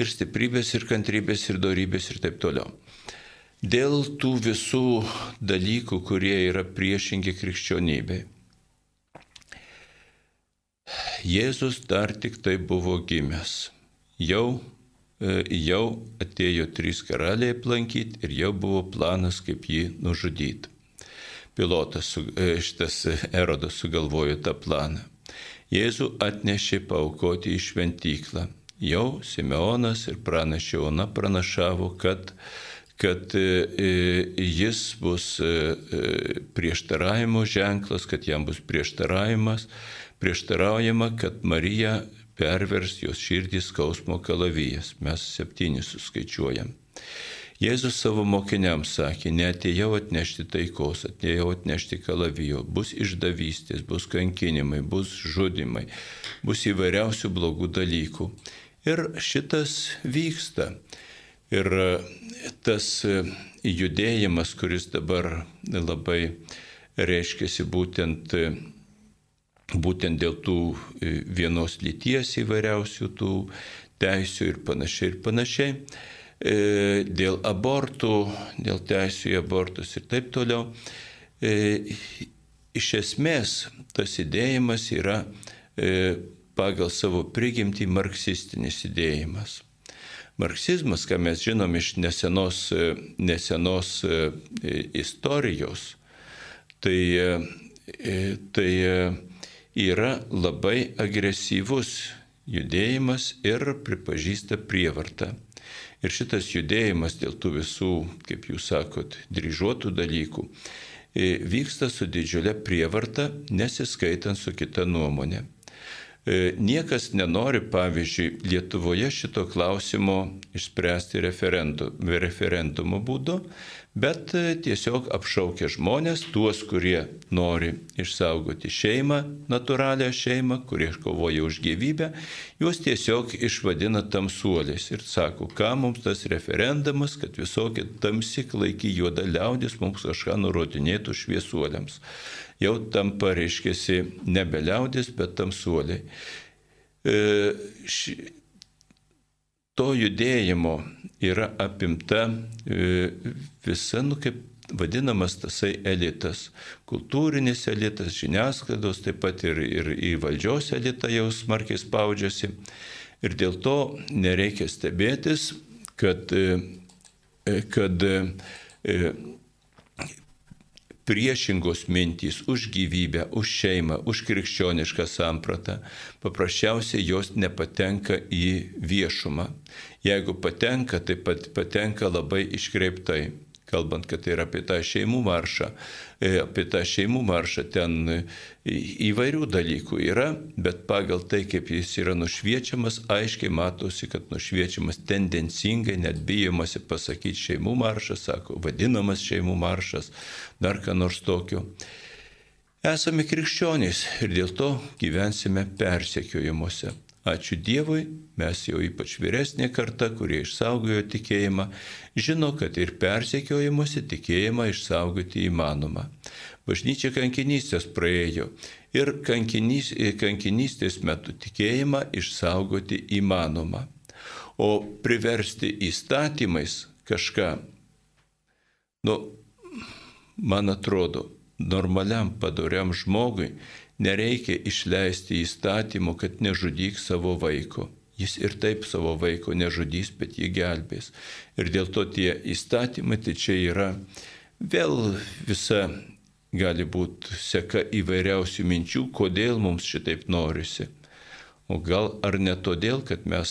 ir stiprybės, ir kantrybės, ir darybės, ir taip toliau. Dėl tų visų dalykų, kurie yra priešingi krikščionybei. Jėzus dar tik tai buvo gimęs. Jau, jau atėjo trys karaliai aplankyti ir jau buvo planas, kaip jį nužudyti. Pilotas, e, šitas erodas sugalvojo tą planą. Jėzų atnešė paukoti į šventyklą. Jau Simeonas ir pranašė Ona pranašavo, kad kad jis bus prieštaravimo ženklas, kad jam bus prieštaravimas, prieštaraujama, kad Marija pervers jos širdį skausmo kalavijas. Mes septynis suskaičiuojam. Jėzus savo mokiniams sakė, netėjau atnešti taikos, atėjau atnešti kalavijo, bus išdavystės, bus kankinimai, bus žudimai, bus įvairiausių blogų dalykų. Ir šitas vyksta. Ir tas judėjimas, kuris dabar labai reiškiasi būtent būtent dėl tų e, vienos lyties įvairiausių tų teisių ir panašiai ir panašiai, e, dėl abortų, dėl teisų į abortus ir taip toliau. E, iš esmės tas idėjimas yra pagal savo prigimtį marksistinis idėjimas. Marksizmas, ką mes žinom iš nesenos, nesenos istorijos, tai, tai yra labai agresyvus judėjimas ir pripažįsta prievartą. Ir šitas judėjimas dėl tų visų, kaip jūs sakot, dryžuotų dalykų e, vyksta su didžiulė prievarta, nesiskaitant su kita nuomonė. E, niekas nenori, pavyzdžiui, Lietuvoje šito klausimo išspręsti referendumo būdu, bet e, tiesiog apšaukia žmonės, tuos, kurie nori išsaugoti šeimą, natūralią šeimą, kurie kovoja už gyvybę, juos tiesiog išvadina tamsuoliais ir sako, ką mums tas referendumas, kad visokie tamsi, klaiki juoda liaudis mums kažką nurodinėtų šviesuoliams. Jau tampa, reiškia, nebe liaudis, bet tamsuoliai. E, ši, to judėjimo yra apimta e, visa, nu kaip vadinamas tasai elitas. Kultūrinis elitas, žiniasklaidos, taip pat ir, ir į valdžios elitą jau smarkiai spaudžiasi. Ir dėl to nereikia stebėtis, kad, e, kad priešingos mintys už gyvybę, už šeimą, už krikščionišką sampratą, paprasčiausiai jos nepatenka į viešumą. Jeigu patenka, tai pat patenka labai iškreiptai kalbant, kad yra apie tą šeimų maršą. E, apie tą šeimų maršą ten įvairių dalykų yra, bet pagal tai, kaip jis yra nušviečiamas, aiškiai matosi, kad nušviečiamas tendencingai, net bijomasi pasakyti šeimų maršas, sako, vadinamas šeimų maršas, dar ką nors tokio. Esame krikščionys ir dėl to gyvensime persekiojimuose. Ačiū Dievui, mes jau ypač vyresnė karta, kurie išsaugojo tikėjimą, žino, kad ir persekiojimuose tikėjimą išsaugoti įmanoma. Bažnyčia kankinystės praėjo ir kankinys, kankinystės metu tikėjimą išsaugoti įmanoma. O priversti įstatymais kažką, nu, man atrodo, normaliam padoriam žmogui nereikia išleisti įstatymo, kad nežudyk savo vaiko. Jis ir taip savo vaiko nežudys, bet jį gelbės. Ir dėl to tie įstatymai, tai čia yra vėl visa gali būti seka įvairiausių minčių, kodėl mums šitaip norisi. O gal ar ne todėl, kad mes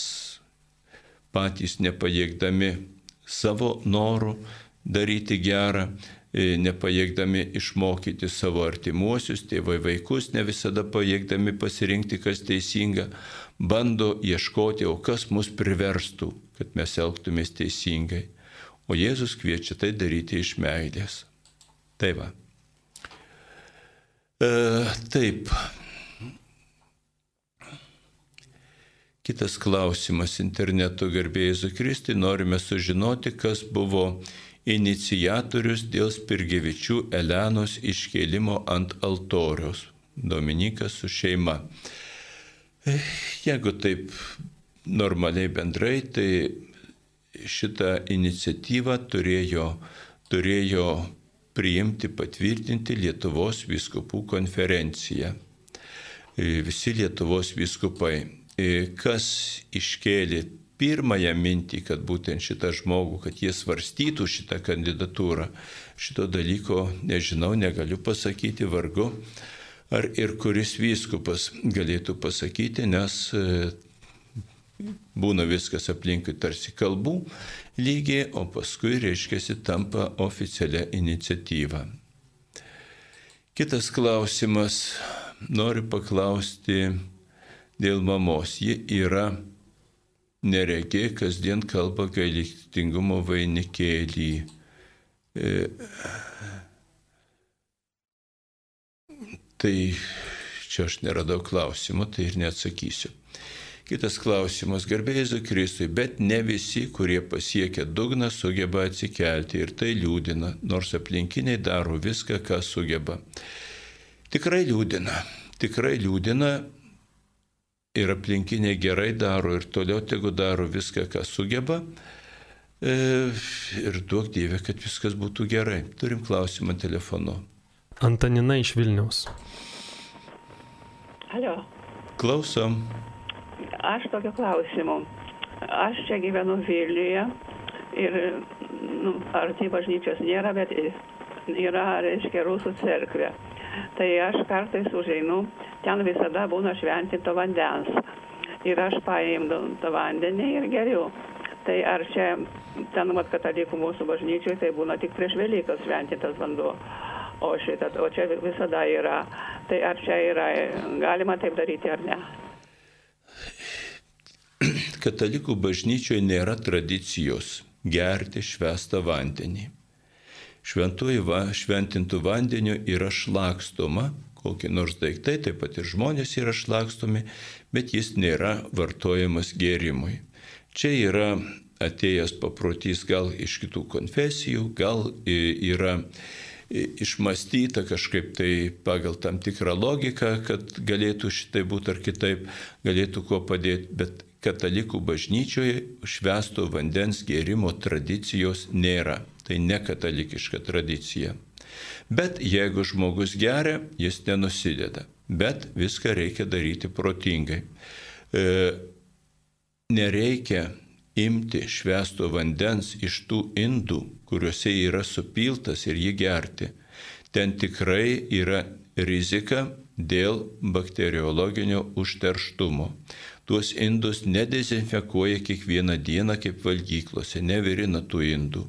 patys nepajėgdami savo norų daryti gerą, nepajėgdami išmokyti savo artimuosius, tėvai vaikus, ne visada pajėgdami pasirinkti, kas teisinga, bando ieškoti, o kas mus priverstų, kad mes elgtumės teisingai. O Jėzus kviečia tai daryti iš meilės. Tai va. E, taip. Kitas klausimas interneto garbėjai Zukristai. Norime sužinoti, kas buvo inicijatorius dėl Spirgevičių Elenos iškėlimo ant altoriaus. Dominikas su šeima. Jeigu taip normaliai bendrai, tai šitą iniciatyvą turėjo, turėjo priimti, patvirtinti Lietuvos viskupų konferencija. visi Lietuvos vyskupai. Kas iškėlė pirmąją mintį, kad būtent šitą žmogų, kad jie svarstytų šitą kandidatūrą. Šito dalyko nežinau, negaliu pasakyti vargu, ar ir kuris vyskupas galėtų pasakyti, nes būna viskas aplinkui tarsi kalbų lygiai, o paskui, reiškia, tampa oficialia iniciatyva. Kitas klausimas, noriu paklausti dėl mamos. Ji yra neregė, kasdien kalba gailestingumo vainikėlį. E, tai čia aš neradau klausimo, tai ir neatsakysiu. Kitas klausimas, garbėjai Kristui, bet ne visi, kurie pasiekia dugną, sugeba atsikelti ir tai liūdina, nors aplinkiniai daro viską, ką sugeba. Tikrai liūdina, tikrai liūdina ir aplinkiniai gerai daro ir toliau tegu daro viską, ką sugeba. E, ir duok Dievę, kad viskas būtų gerai. Turim klausimą telefonu. Antanina iš Vilniaus. Alio. Klausom aš tokiu klausimu. Aš čia gyvenu Vilniuje ir nu, arti bažnyčios nėra, bet yra, reiškia, rusų cerkvė. Tai aš kartais užeinu, ten visada būna šventinto vandens. Ir aš paimdu tą vandenį ir geriu. Tai ar čia, ten mat katalikų mūsų bažnyčiai, tai būna tik prieš Velykas šventintas vanduo. O, šitą, o čia visada yra. Tai ar čia yra, galima taip daryti ar ne? katalikų bažnyčioje nėra tradicijos gerti švestą vandenį. Šventuoju va, šventintų vandeniu yra šlakstoma, kokie nors daiktai, taip pat ir žmonės yra šlakstomi, bet jis nėra vartojamas gėrimui. Čia yra atėjęs paprotys gal iš kitų konfesijų, gal yra išmastyta kažkaip tai pagal tam tikrą logiką, kad galėtų šitai būti ar kitaip, galėtų kuo padėti, bet katalikų bažnyčioje švesto vandens gėrimo tradicijos nėra. Tai ne katalikiška tradicija. Bet jeigu žmogus geria, jis nenusideda. Bet viską reikia daryti protingai. E, nereikia imti švesto vandens iš tų indų, kuriuose yra supiltas ir jį gerti. Ten tikrai yra rizika dėl bakteriologinio užterštumo tuos indus nedezinfekuoja kiekvieną dieną kaip valgyklose, nevirina tų indų.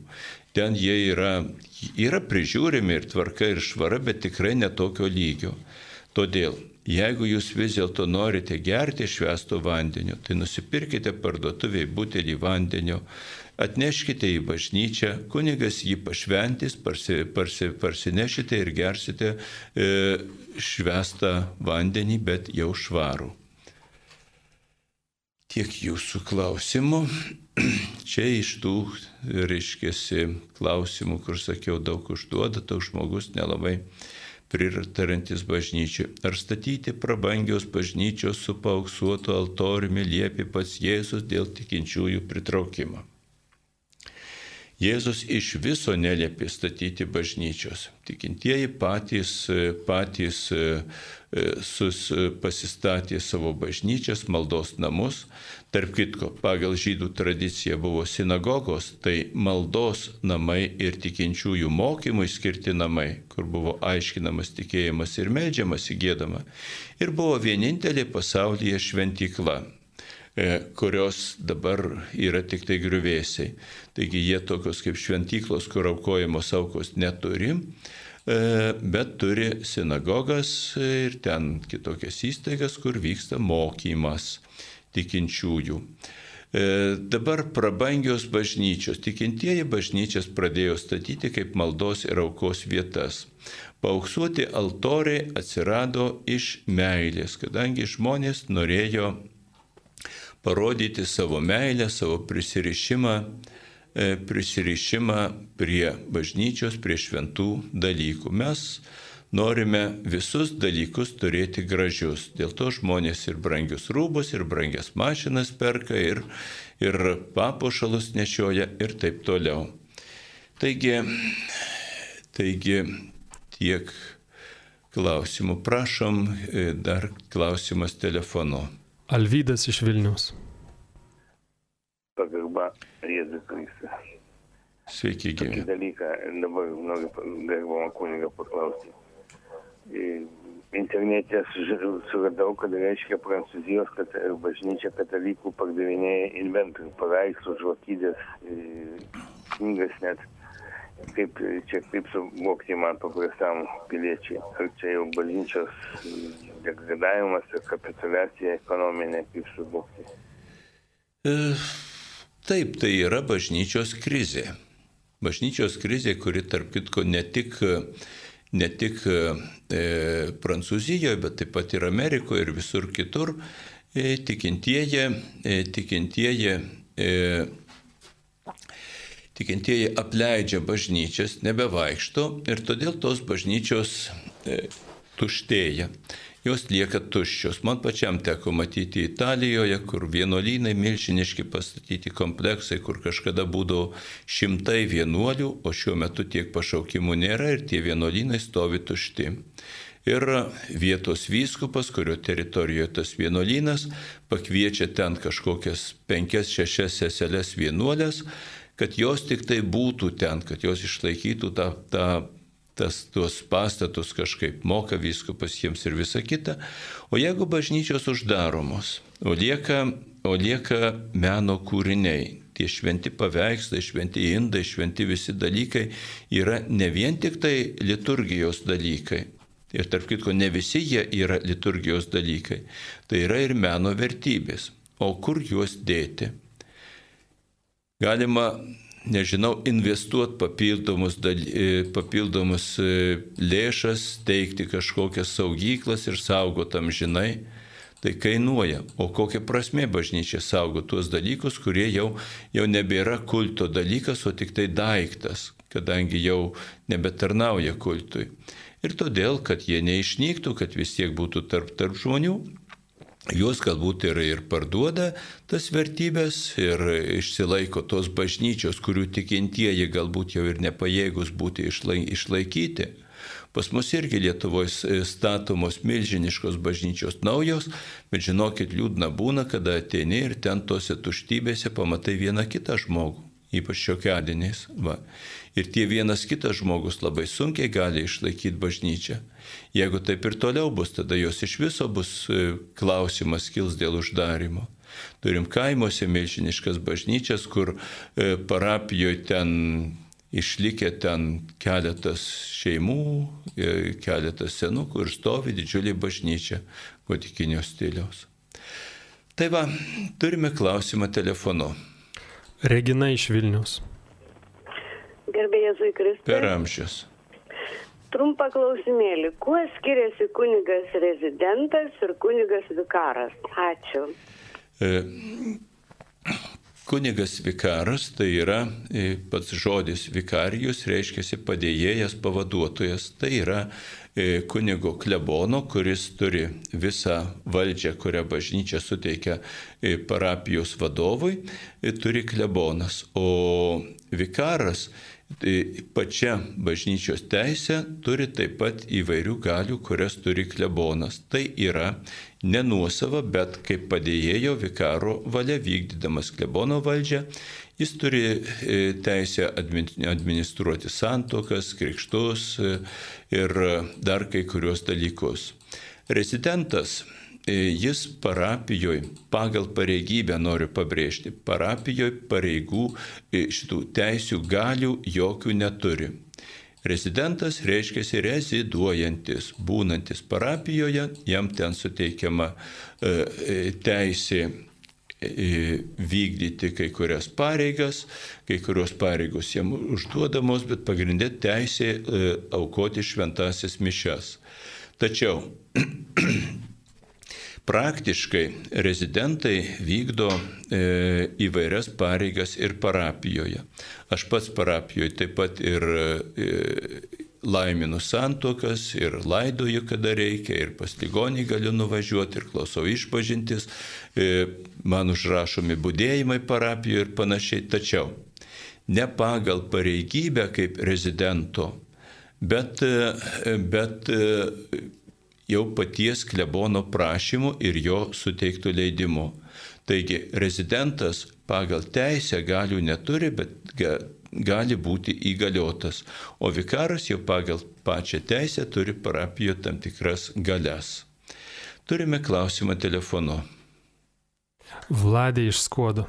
Ten jie yra, yra prižiūrimi ir tvarka ir švara, bet tikrai netokio lygio. Todėl, jeigu jūs vis dėlto norite gerti švesto vandenio, tai nusipirkite parduotuviai butelį vandenio, atneškite į bažnyčią, kunigas jį pašventys, parsi, parsi, parsinešite ir gersite e, švestą vandenį, bet jau švarų. Tiek jūsų klausimų. Čia iš tų, reiškėsi, klausimų, kur sakiau, daug užduoda, toks žmogus nelabai pritarantis bažnyčiai. Ar statyti prabangios bažnyčios su paauksuotu altoriumi liepi pats Jėzus dėl tikinčiųjų pritraukimo? Jėzus iš viso neliepė statyti bažnyčios. Tikintieji patys, patys e, e, sus, pasistatė savo bažnyčias, maldos namus. Tarp kitko, pagal žydų tradiciją buvo sinagogos, tai maldos namai ir tikinčiųjų mokymui skirti namai, kur buvo aiškinamas tikėjimas ir medžiamas įgėdama. Ir buvo vienintelė pasaulyje šventykla E, kurios dabar yra tik tai griuvėsiai. Taigi jie tokios kaip šventyklos, kur aukojamos aukos neturi, e, bet turi sinagogas ir ten kitokias įstaigas, kur vyksta mokymas tikinčiųjų. E, dabar prabangios bažnyčios. Tikintieji bažnyčias pradėjo statyti kaip maldos ir aukos vietas. Paauksuoti altoriai atsirado iš meilės, kadangi žmonės norėjo parodyti savo meilę, savo prisirišimą, e, prisirišimą prie bažnyčios, prie šventų dalykų. Mes norime visus dalykus turėti gražius. Dėl to žmonės ir brangius rūbus, ir brangias mašinas perka, ir, ir papuošalus nešioja ir taip toliau. Taigi, taigi tiek klausimų. Prašom, e, dar klausimas telefonu. Alvydas iš Vilnius. Pagarba Jėzui Kristui. Sveiki, Tokį gyvi. dalyką dabar noriu gerbamą kunigą paklausti. Internete suradau, kad reiškia Prancūzijos kat, bažnyčia katalikų pardavinėja inventorių, paveikslų, žvakydės, knygas net. Kaip čia, kaip suvokti man paprastam piliečiai? Ar čia jau bažnyčios degradavimas ir kapitulacija ekonominė, kaip suvokti? E, Taip, tai yra bažnyčios krizė. Bažnyčios krizė, kuri tarp kitko ne tik, ne tik e, Prancūzijoje, bet taip pat ir Amerikoje ir visur kitur e, tikintieji, e, tikintieji, e, tikintieji apleidžia bažnyčias, nebevaikšto ir todėl tos bažnyčios e, tuštėja. Jos lieka tuščios. Man pačiam teko matyti Italijoje, kur vienuolynai milžiniški pastatyti kompleksai, kur kažkada būdavo šimtai vienuolių, o šiuo metu tiek pašaukimų nėra ir tie vienuolynai stovi tušti. Ir vietos vyskupas, kurio teritorijoje tas vienuolynas, pakviečia ten kažkokias penkias, šešias seseles vienuolės, kad jos tik tai būtų ten, kad jos išlaikytų tą, tą tas tuos pastatus kažkaip moka vyskupas jiems ir visa kita. O jeigu bažnyčios uždaromos, o lieka, o lieka meno kūriniai, tie šventi paveikslai, šventi indai, šventi visi dalykai yra ne vien tik tai liturgijos dalykai. Ir tarp kitko, ne visi jie yra liturgijos dalykai. Tai yra ir meno vertybės. O kur juos dėti? Galima nežinau, investuoti papildomus, daly, e, papildomus e, lėšas, teikti kažkokias saugyklas ir saugotam žinai, tai kainuoja. O kokia prasme bažnyčia saugo tuos dalykus, kurie jau, jau nebėra kulto dalykas, o tik tai daiktas, kadangi jau nebetarnauja kultui. Ir todėl, kad jie neišnyktų, kad vis tiek būtų tarp, tarp žmonių, Juos galbūt ir, ir parduoda tas vertybės ir išsilaiko tos bažnyčios, kurių tikintieji galbūt jau ir nepajėgus būti išlaikyti. Pas mus irgi Lietuvoje statomos milžiniškos bažnyčios naujos, bet žinokit, liūdna būna, kada ateini ir ten tose tuštybėse pamatai vieną kitą žmogų, ypač šiokiadieniais. Va. Ir tie vienas kitas žmogus labai sunkiai gali išlaikyti bažnyčią. Jeigu taip ir toliau bus, tada jos iš viso bus klausimas kils dėl uždarimo. Turim kaimuose milžiniškas bažnyčias, kur parapijoje ten išlikę ten keletas šeimų, keletas senukų ir stovi didžiulį bažnyčią gotikinio stiliaus. Tai va, turime klausimą telefonu. Regina iš Vilnius. Gerbėjai Jėzui Kristui. Per amžius. Trumpą klausimėlį. Kuo skiriasi kunigas rezidentas ir kunigas vikaras? Ačiū. E, kunigas vikaras tai yra e, pats žodis vikarijus, reiškia padėjėjas, pavaduotojas. Tai yra e, kunigo klebono, kuris turi visą valdžią, kurią bažnyčia suteikia e, parapijos vadovui, turi klebonas. O vikaras pačia bažnyčios teisė turi taip pat įvairių galių, kurias turi klebonas. Tai yra nenuosava, bet kaip padėjėjo vikaro valia vykdydamas klebono valdžią, jis turi teisę administruoti santokas, krikštus ir dar kai kurios dalykus. Rezidentas jis parapijoje pagal pareigybę noriu pabrėžti, parapijoje pareigų šitų teisių galių jokių neturi. Rezidentas reiškia reziduojantis, būnantis parapijoje, jam ten suteikiama teisė vykdyti kai kurias pareigas, kai kurios pareigos jam užduodamos, bet pagrindė teisė aukoti šventasias mišes. Tačiau Praktiškai rezidentai vykdo e, įvairias pareigas ir parapijoje. Aš pats parapijoje taip pat ir e, laiminu santokas, ir laidoju, kada reikia, ir pas ligonį galiu nuvažiuoti, ir klausau išpažintis, e, man užrašomi būdėjimai parapijoje ir panašiai. Tačiau ne pagal pareigybę kaip rezidento, bet, e, bet e, jau paties klebono prašymu ir jo suteiktų leidimu. Taigi rezidentas pagal teisę galių neturi, bet gali būti įgaliotas, o vikaras jau pagal pačią teisę turi parapijo tam tikras galias. Turime klausimą telefonu. Vladė iš Skuodo.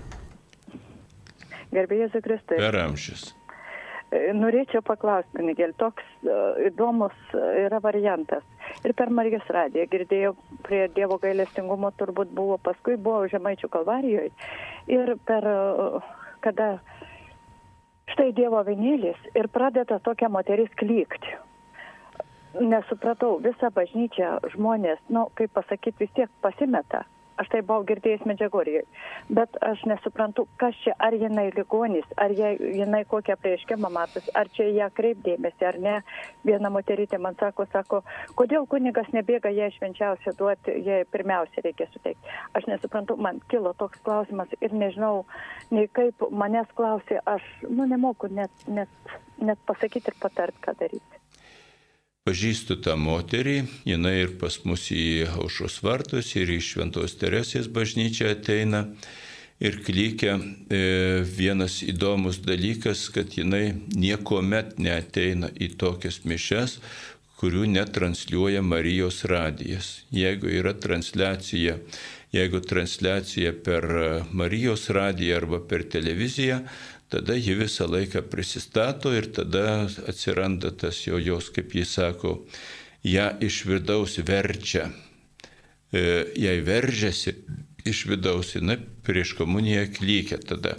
Gerbėjai Zikristai. Per amžius. Norėčiau paklausti, Nigel, toks uh, įdomus yra variantas. Ir per Marijos radiją girdėjau, prie Dievo gailestingumo turbūt buvo, paskui buvo Žemaičių kalvarijoje. Ir per, kada štai Dievo vienėlis ir pradeda tokia moteris klykti. Nesupratau, visą bažnyčią žmonės, na, nu, kaip pasakyti, vis tiek pasimeta aš tai buvau girdėjęs medžiagorijoje, bet aš nesuprantu, kas čia, ar jinai ligonis, ar jai, jinai kokią prieškimą matus, ar čia ją kreipdėmėsi, ar ne. Viena moterytė man sako, sako, kodėl kunigas nebėga ją švenčiausia duoti, jai pirmiausia reikia suteikti. Aš nesuprantu, man kilo toks klausimas ir nežinau, nei kaip manęs klausė, aš, nu, nemoku net, net, net pasakyti ir patart, ką daryti. Pažįstu tą moterį, jinai ir pas mus į aušos vartus ir į Šventos Teresės bažnyčią ateina. Ir klykia e, vienas įdomus dalykas, kad jinai nieko met neateina į tokias mišes, kurių netransliuoja Marijos radijas. Jeigu yra transliacija, jeigu transliacija per Marijos radiją arba per televiziją, tada ji visą laiką prisistato ir tada atsiranda tas jo jos, kaip jis sako, ją iš vidaus verčia. E, jai veržiasi iš vidaus, jinai prieš komuniją klykia tada.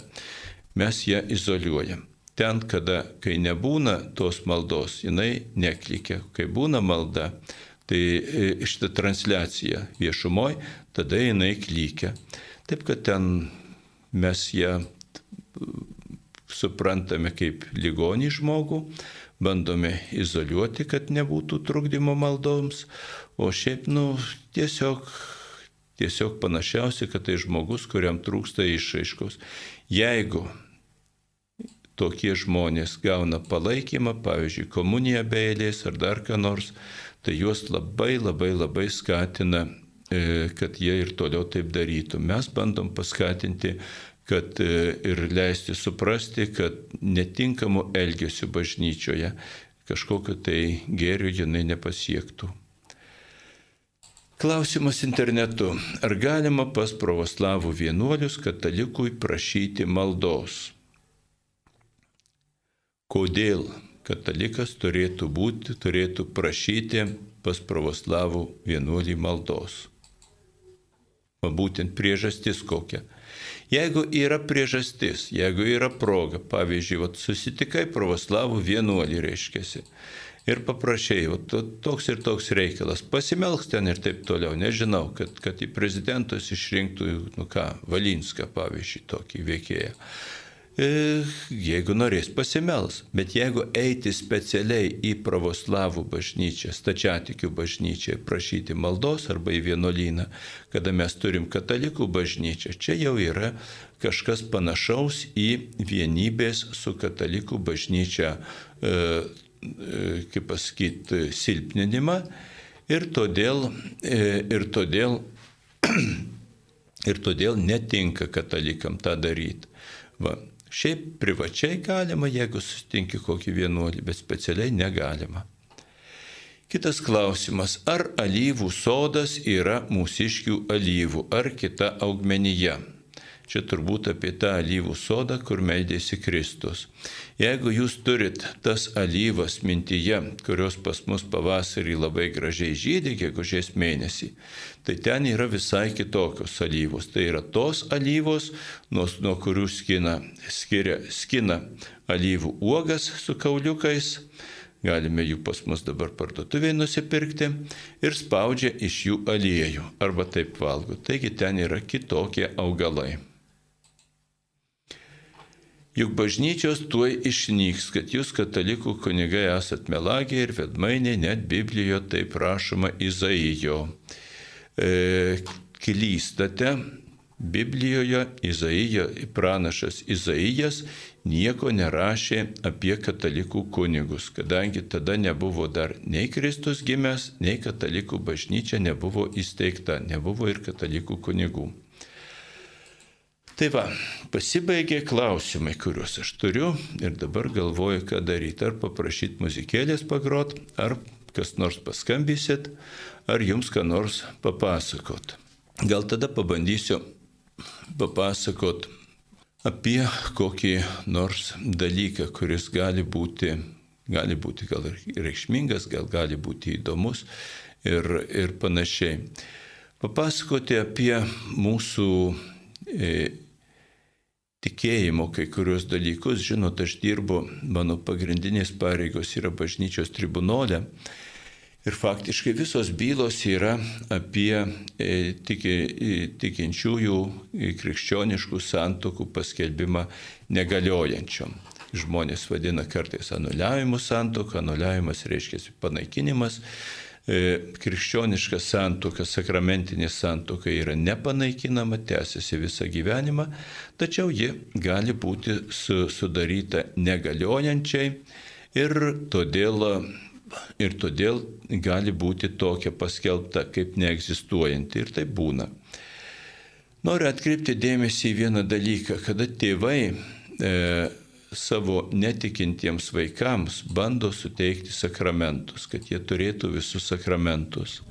Mes ją izoliuojam. Ten, kada, kai nebūna tos maldos, jinai neklykia. Kai būna malda, tai e, šitą transliaciją viešumoje, tada jinai klykia. Taip, kad ten mes ją suprantame kaip ligonį žmogų, bandome izoliuoti, kad nebūtų trukdymo maldoms, o šiaip, nu, tiesiog, tiesiog panašiausia, kad tai žmogus, kuriam trūksta išaiškos. Jeigu tokie žmonės gauna palaikymą, pavyzdžiui, komuniją be eilės ar dar ką nors, tai juos labai labai labai skatina, e, kad jie ir toliau taip darytų. Mes bandom paskatinti kad e, ir leisti suprasti, kad netinkamų elgesių bažnyčioje kažkokio tai gėrio jinai nepasiektų. Klausimas internetu. Ar galima pas pravoslavų vienuolius katalikui prašyti maldos? Kodėl katalikas turėtų būti, turėtų prašyti pas pravoslavų vienuolį maldos? O būtent priežastis kokia. Jeigu yra priežastis, jeigu yra proga, pavyzdžiui, vat, susitikai pravoslavų vienuolį, reiškia, ir paprašiai, vat, toks ir toks reikalas, pasimelks ten ir taip toliau, nežinau, kad, kad į prezidentus išrinktų, nu ką, Valinską, pavyzdžiui, tokį veikėją. E, jeigu norės pasimels. Bet jeigu eiti specialiai į pravoslavų bažnyčią, stačiatikių bažnyčią, prašyti maldos arba į vienuolyną, kada mes turim katalikų bažnyčią, čia jau yra kažkas panašaus į vienybės su katalikų bažnyčia, e, e, kaip pasakyti, silpninimą. Ir todėl, ir todėl, ir todėl netinka katalikam tą daryti. Va. Šiaip privačiai galima, jeigu susitinki kokį vienuolį, bet specialiai negalima. Kitas klausimas, ar alyvų sodas yra mūsiškių alyvų ar kita augmenyje? Čia turbūt apie tą alyvų sodą, kur meldėsi Kristus. Jeigu jūs turit tas alyvas mintyje, kurios pas mus pavasarį labai gražiai žydė, gegužės mėnesį, tai ten yra visai kitokios alyvos. Tai yra tos alyvos, nuo, nuo kurių skina, skiria, skina alyvų uogas su kauliukais galime jų pas mus dabar parduotuvėje nusipirkti ir spaudžia iš jų aliejų arba taip valgo. Taigi ten yra kitokie augalai. Juk bažnyčios tuoj išnyks, kad jūs katalikų kunigai esat melagiai ir vedmainiai, net Biblijoje taip rašoma Izaijo. E, klystate, Biblijoje Izaijo, pranašas Izaijas nieko nerašė apie katalikų kunigus, kadangi tada nebuvo dar nei Kristus gimęs, nei katalikų bažnyčia nebuvo įsteigta, nebuvo ir katalikų kunigų. Tai va, pasibaigė klausimai, kuriuos aš turiu ir dabar galvoju, ką daryti. Ar paprašyti muzikėlės pagrot, ar kas nors paskambysit, ar jums ką nors papasakot. Gal tada pabandysiu papasakot apie kokį nors dalyką, kuris gali būti, gali būti gal reikšmingas, gal gali būti įdomus ir, ir panašiai. Papasakoti apie mūsų e, tikėjimo kai kurios dalykus. Žinot, aš dirbu, mano pagrindinės pareigos yra bažnyčios tribunolė. Ir faktiškai visos bylos yra apie e, tiki, tikinčiųjų krikščioniškų santokų paskelbimą negaliojančiom. Žmonės vadina kartais anuliavimu santoką, anuliavimas reiškia panaikinimas, E, krikščioniška santuoka, sakramentinė santuoka yra nepanaikinama, tęsiasi visą gyvenimą, tačiau ji gali būti su, sudaryta negaliojančiai ir todėl, ir todėl gali būti tokia paskelbta kaip neegzistuojanti ir tai būna. Noriu atkreipti dėmesį į vieną dalyką, kada tėvai e, savo netikintiems vaikams bando suteikti sakramentus, kad jie turėtų visus sakramentus.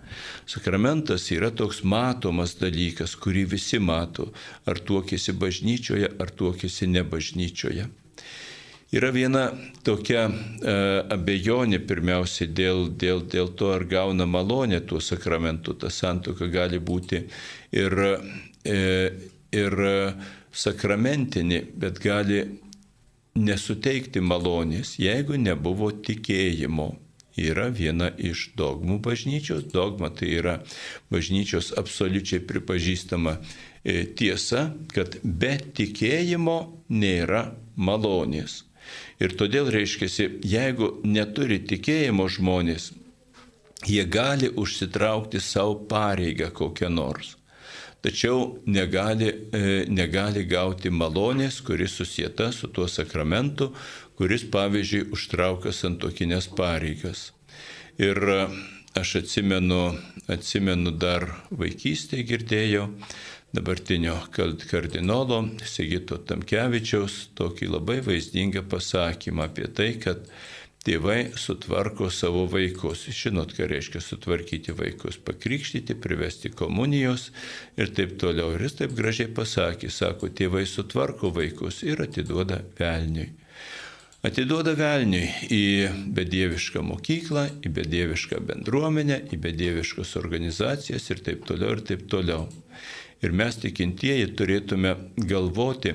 Sakramentas yra toks matomas dalykas, kurį visi mato, ar tuokėsi bažnyčioje, ar tuokėsi ne bažnyčioje. Yra viena tokia e, abejonė pirmiausiai dėl, dėl, dėl to, ar gauna malonę tuo sakramentu. Ta santoka gali būti ir, e, ir sakramentinė, bet gali nesuteikti malonės, jeigu nebuvo tikėjimo. Yra viena iš dogmų bažnyčios. Dogma tai yra bažnyčios absoliučiai pripažįstama e, tiesa, kad be tikėjimo nėra malonės. Ir todėl reiškia, jeigu neturi tikėjimo žmonės, jie gali užsitraukti savo pareigą kokią nors tačiau negali, e, negali gauti malonės, kuris susieta su tuo sakramentu, kuris pavyzdžiui užtraukia santokinės pareigas. Ir e, aš atsimenu, atsimenu dar vaikystėje girdėjau dabartinio kardinolo Sigito Tamkevičiaus tokį labai vaizdingą pasakymą apie tai, kad tėvai sutvarko savo vaikus. Žinot, ką reiškia sutvarkyti vaikus, pakrikštyti, privesti komunijos ir taip toliau. Ir jis taip gražiai pasakė, sako, tėvai sutvarko vaikus ir atiduoda velniui. Atiduoda velniui į bedievišką mokyklą, į bedievišką bendruomenę, į bedieviškas organizacijas ir taip toliau ir taip toliau. Ir mes tikintieji turėtume galvoti,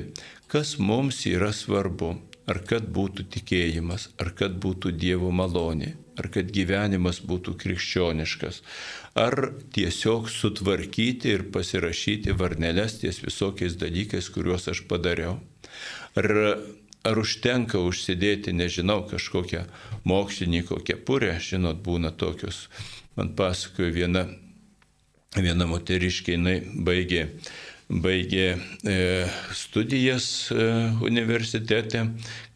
kas mums yra svarbu ar kad būtų tikėjimas, ar kad būtų Dievo malonė, ar kad gyvenimas būtų krikščioniškas, ar tiesiog sutvarkyti ir pasirašyti varneles ties visokiais dalykais, kuriuos aš padariau. Ar, ar užtenka užsidėti, nežinau, kažkokią mokslininko kepurę, žinot, būna tokius, man pasakojo viena, viena moteriškė, jinai baigė baigė e, studijas e, universitete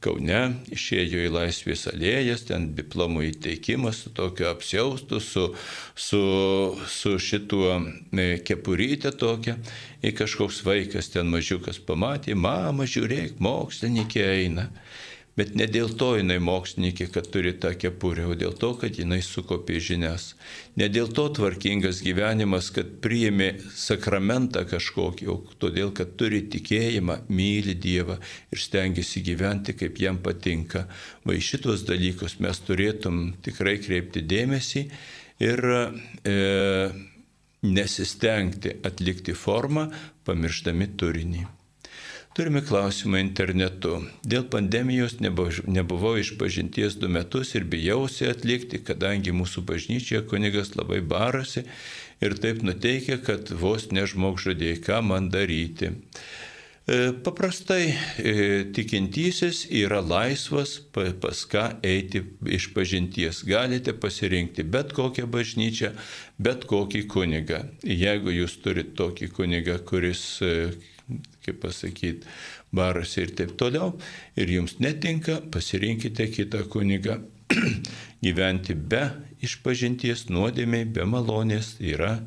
Kaune, išėjo į Laisvės alėjas, ten diplomų įteikimas su tokiu apsiaustu, su, su, su šituo e, kepurytė tokia. Ir kažkoks vaikas ten mažiukas pamatė, mama, žiūrėk, mokslininkė eina. Bet ne dėl to jinai mokslininkė, kad turi tą kepurę, o dėl to, kad jinai sukopė žinias. Ne dėl to tvarkingas gyvenimas, kad priėmė sakramentą kažkokį, o todėl, kad turi tikėjimą, myli Dievą ir stengiasi gyventi, kaip jam patinka. Va į šitos dalykus mes turėtum tikrai kreipti dėmesį ir e, nesistengti atlikti formą, pamirštami turinį. Turime klausimą internetu. Dėl pandemijos nebuvau iš pažinties du metus ir bijausi atlikti, kadangi mūsų bažnyčioje kunigas labai barasi ir taip nuteikia, kad vos nežmogžodėjai, ką man daryti. E, paprastai e, tikintysis yra laisvas pas ką eiti iš pažinties. Galite pasirinkti bet kokią bažnyčią, bet kokį kunigą. Jeigu jūs turite tokį kunigą, kuris e, kaip pasakyti, baruose ir taip toliau, ir jums netinka, pasirinkite kitą kunigą. Gyventi be išpažinties nuodėmiai, be malonės yra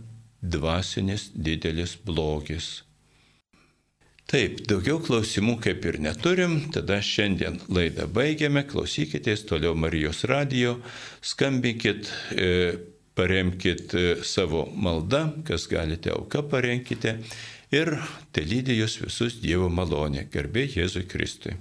dvasinis didelis blogis. Taip, daugiau klausimų kaip ir neturim, tada šiandien laidą baigiame, klausykitės toliau Marijos radijo, skambinkit, e, paremkit e, savo maldą, kas galite auką parenkite ir te lydė jūs visus Dievo malonė, garbė Jėzui Kristui.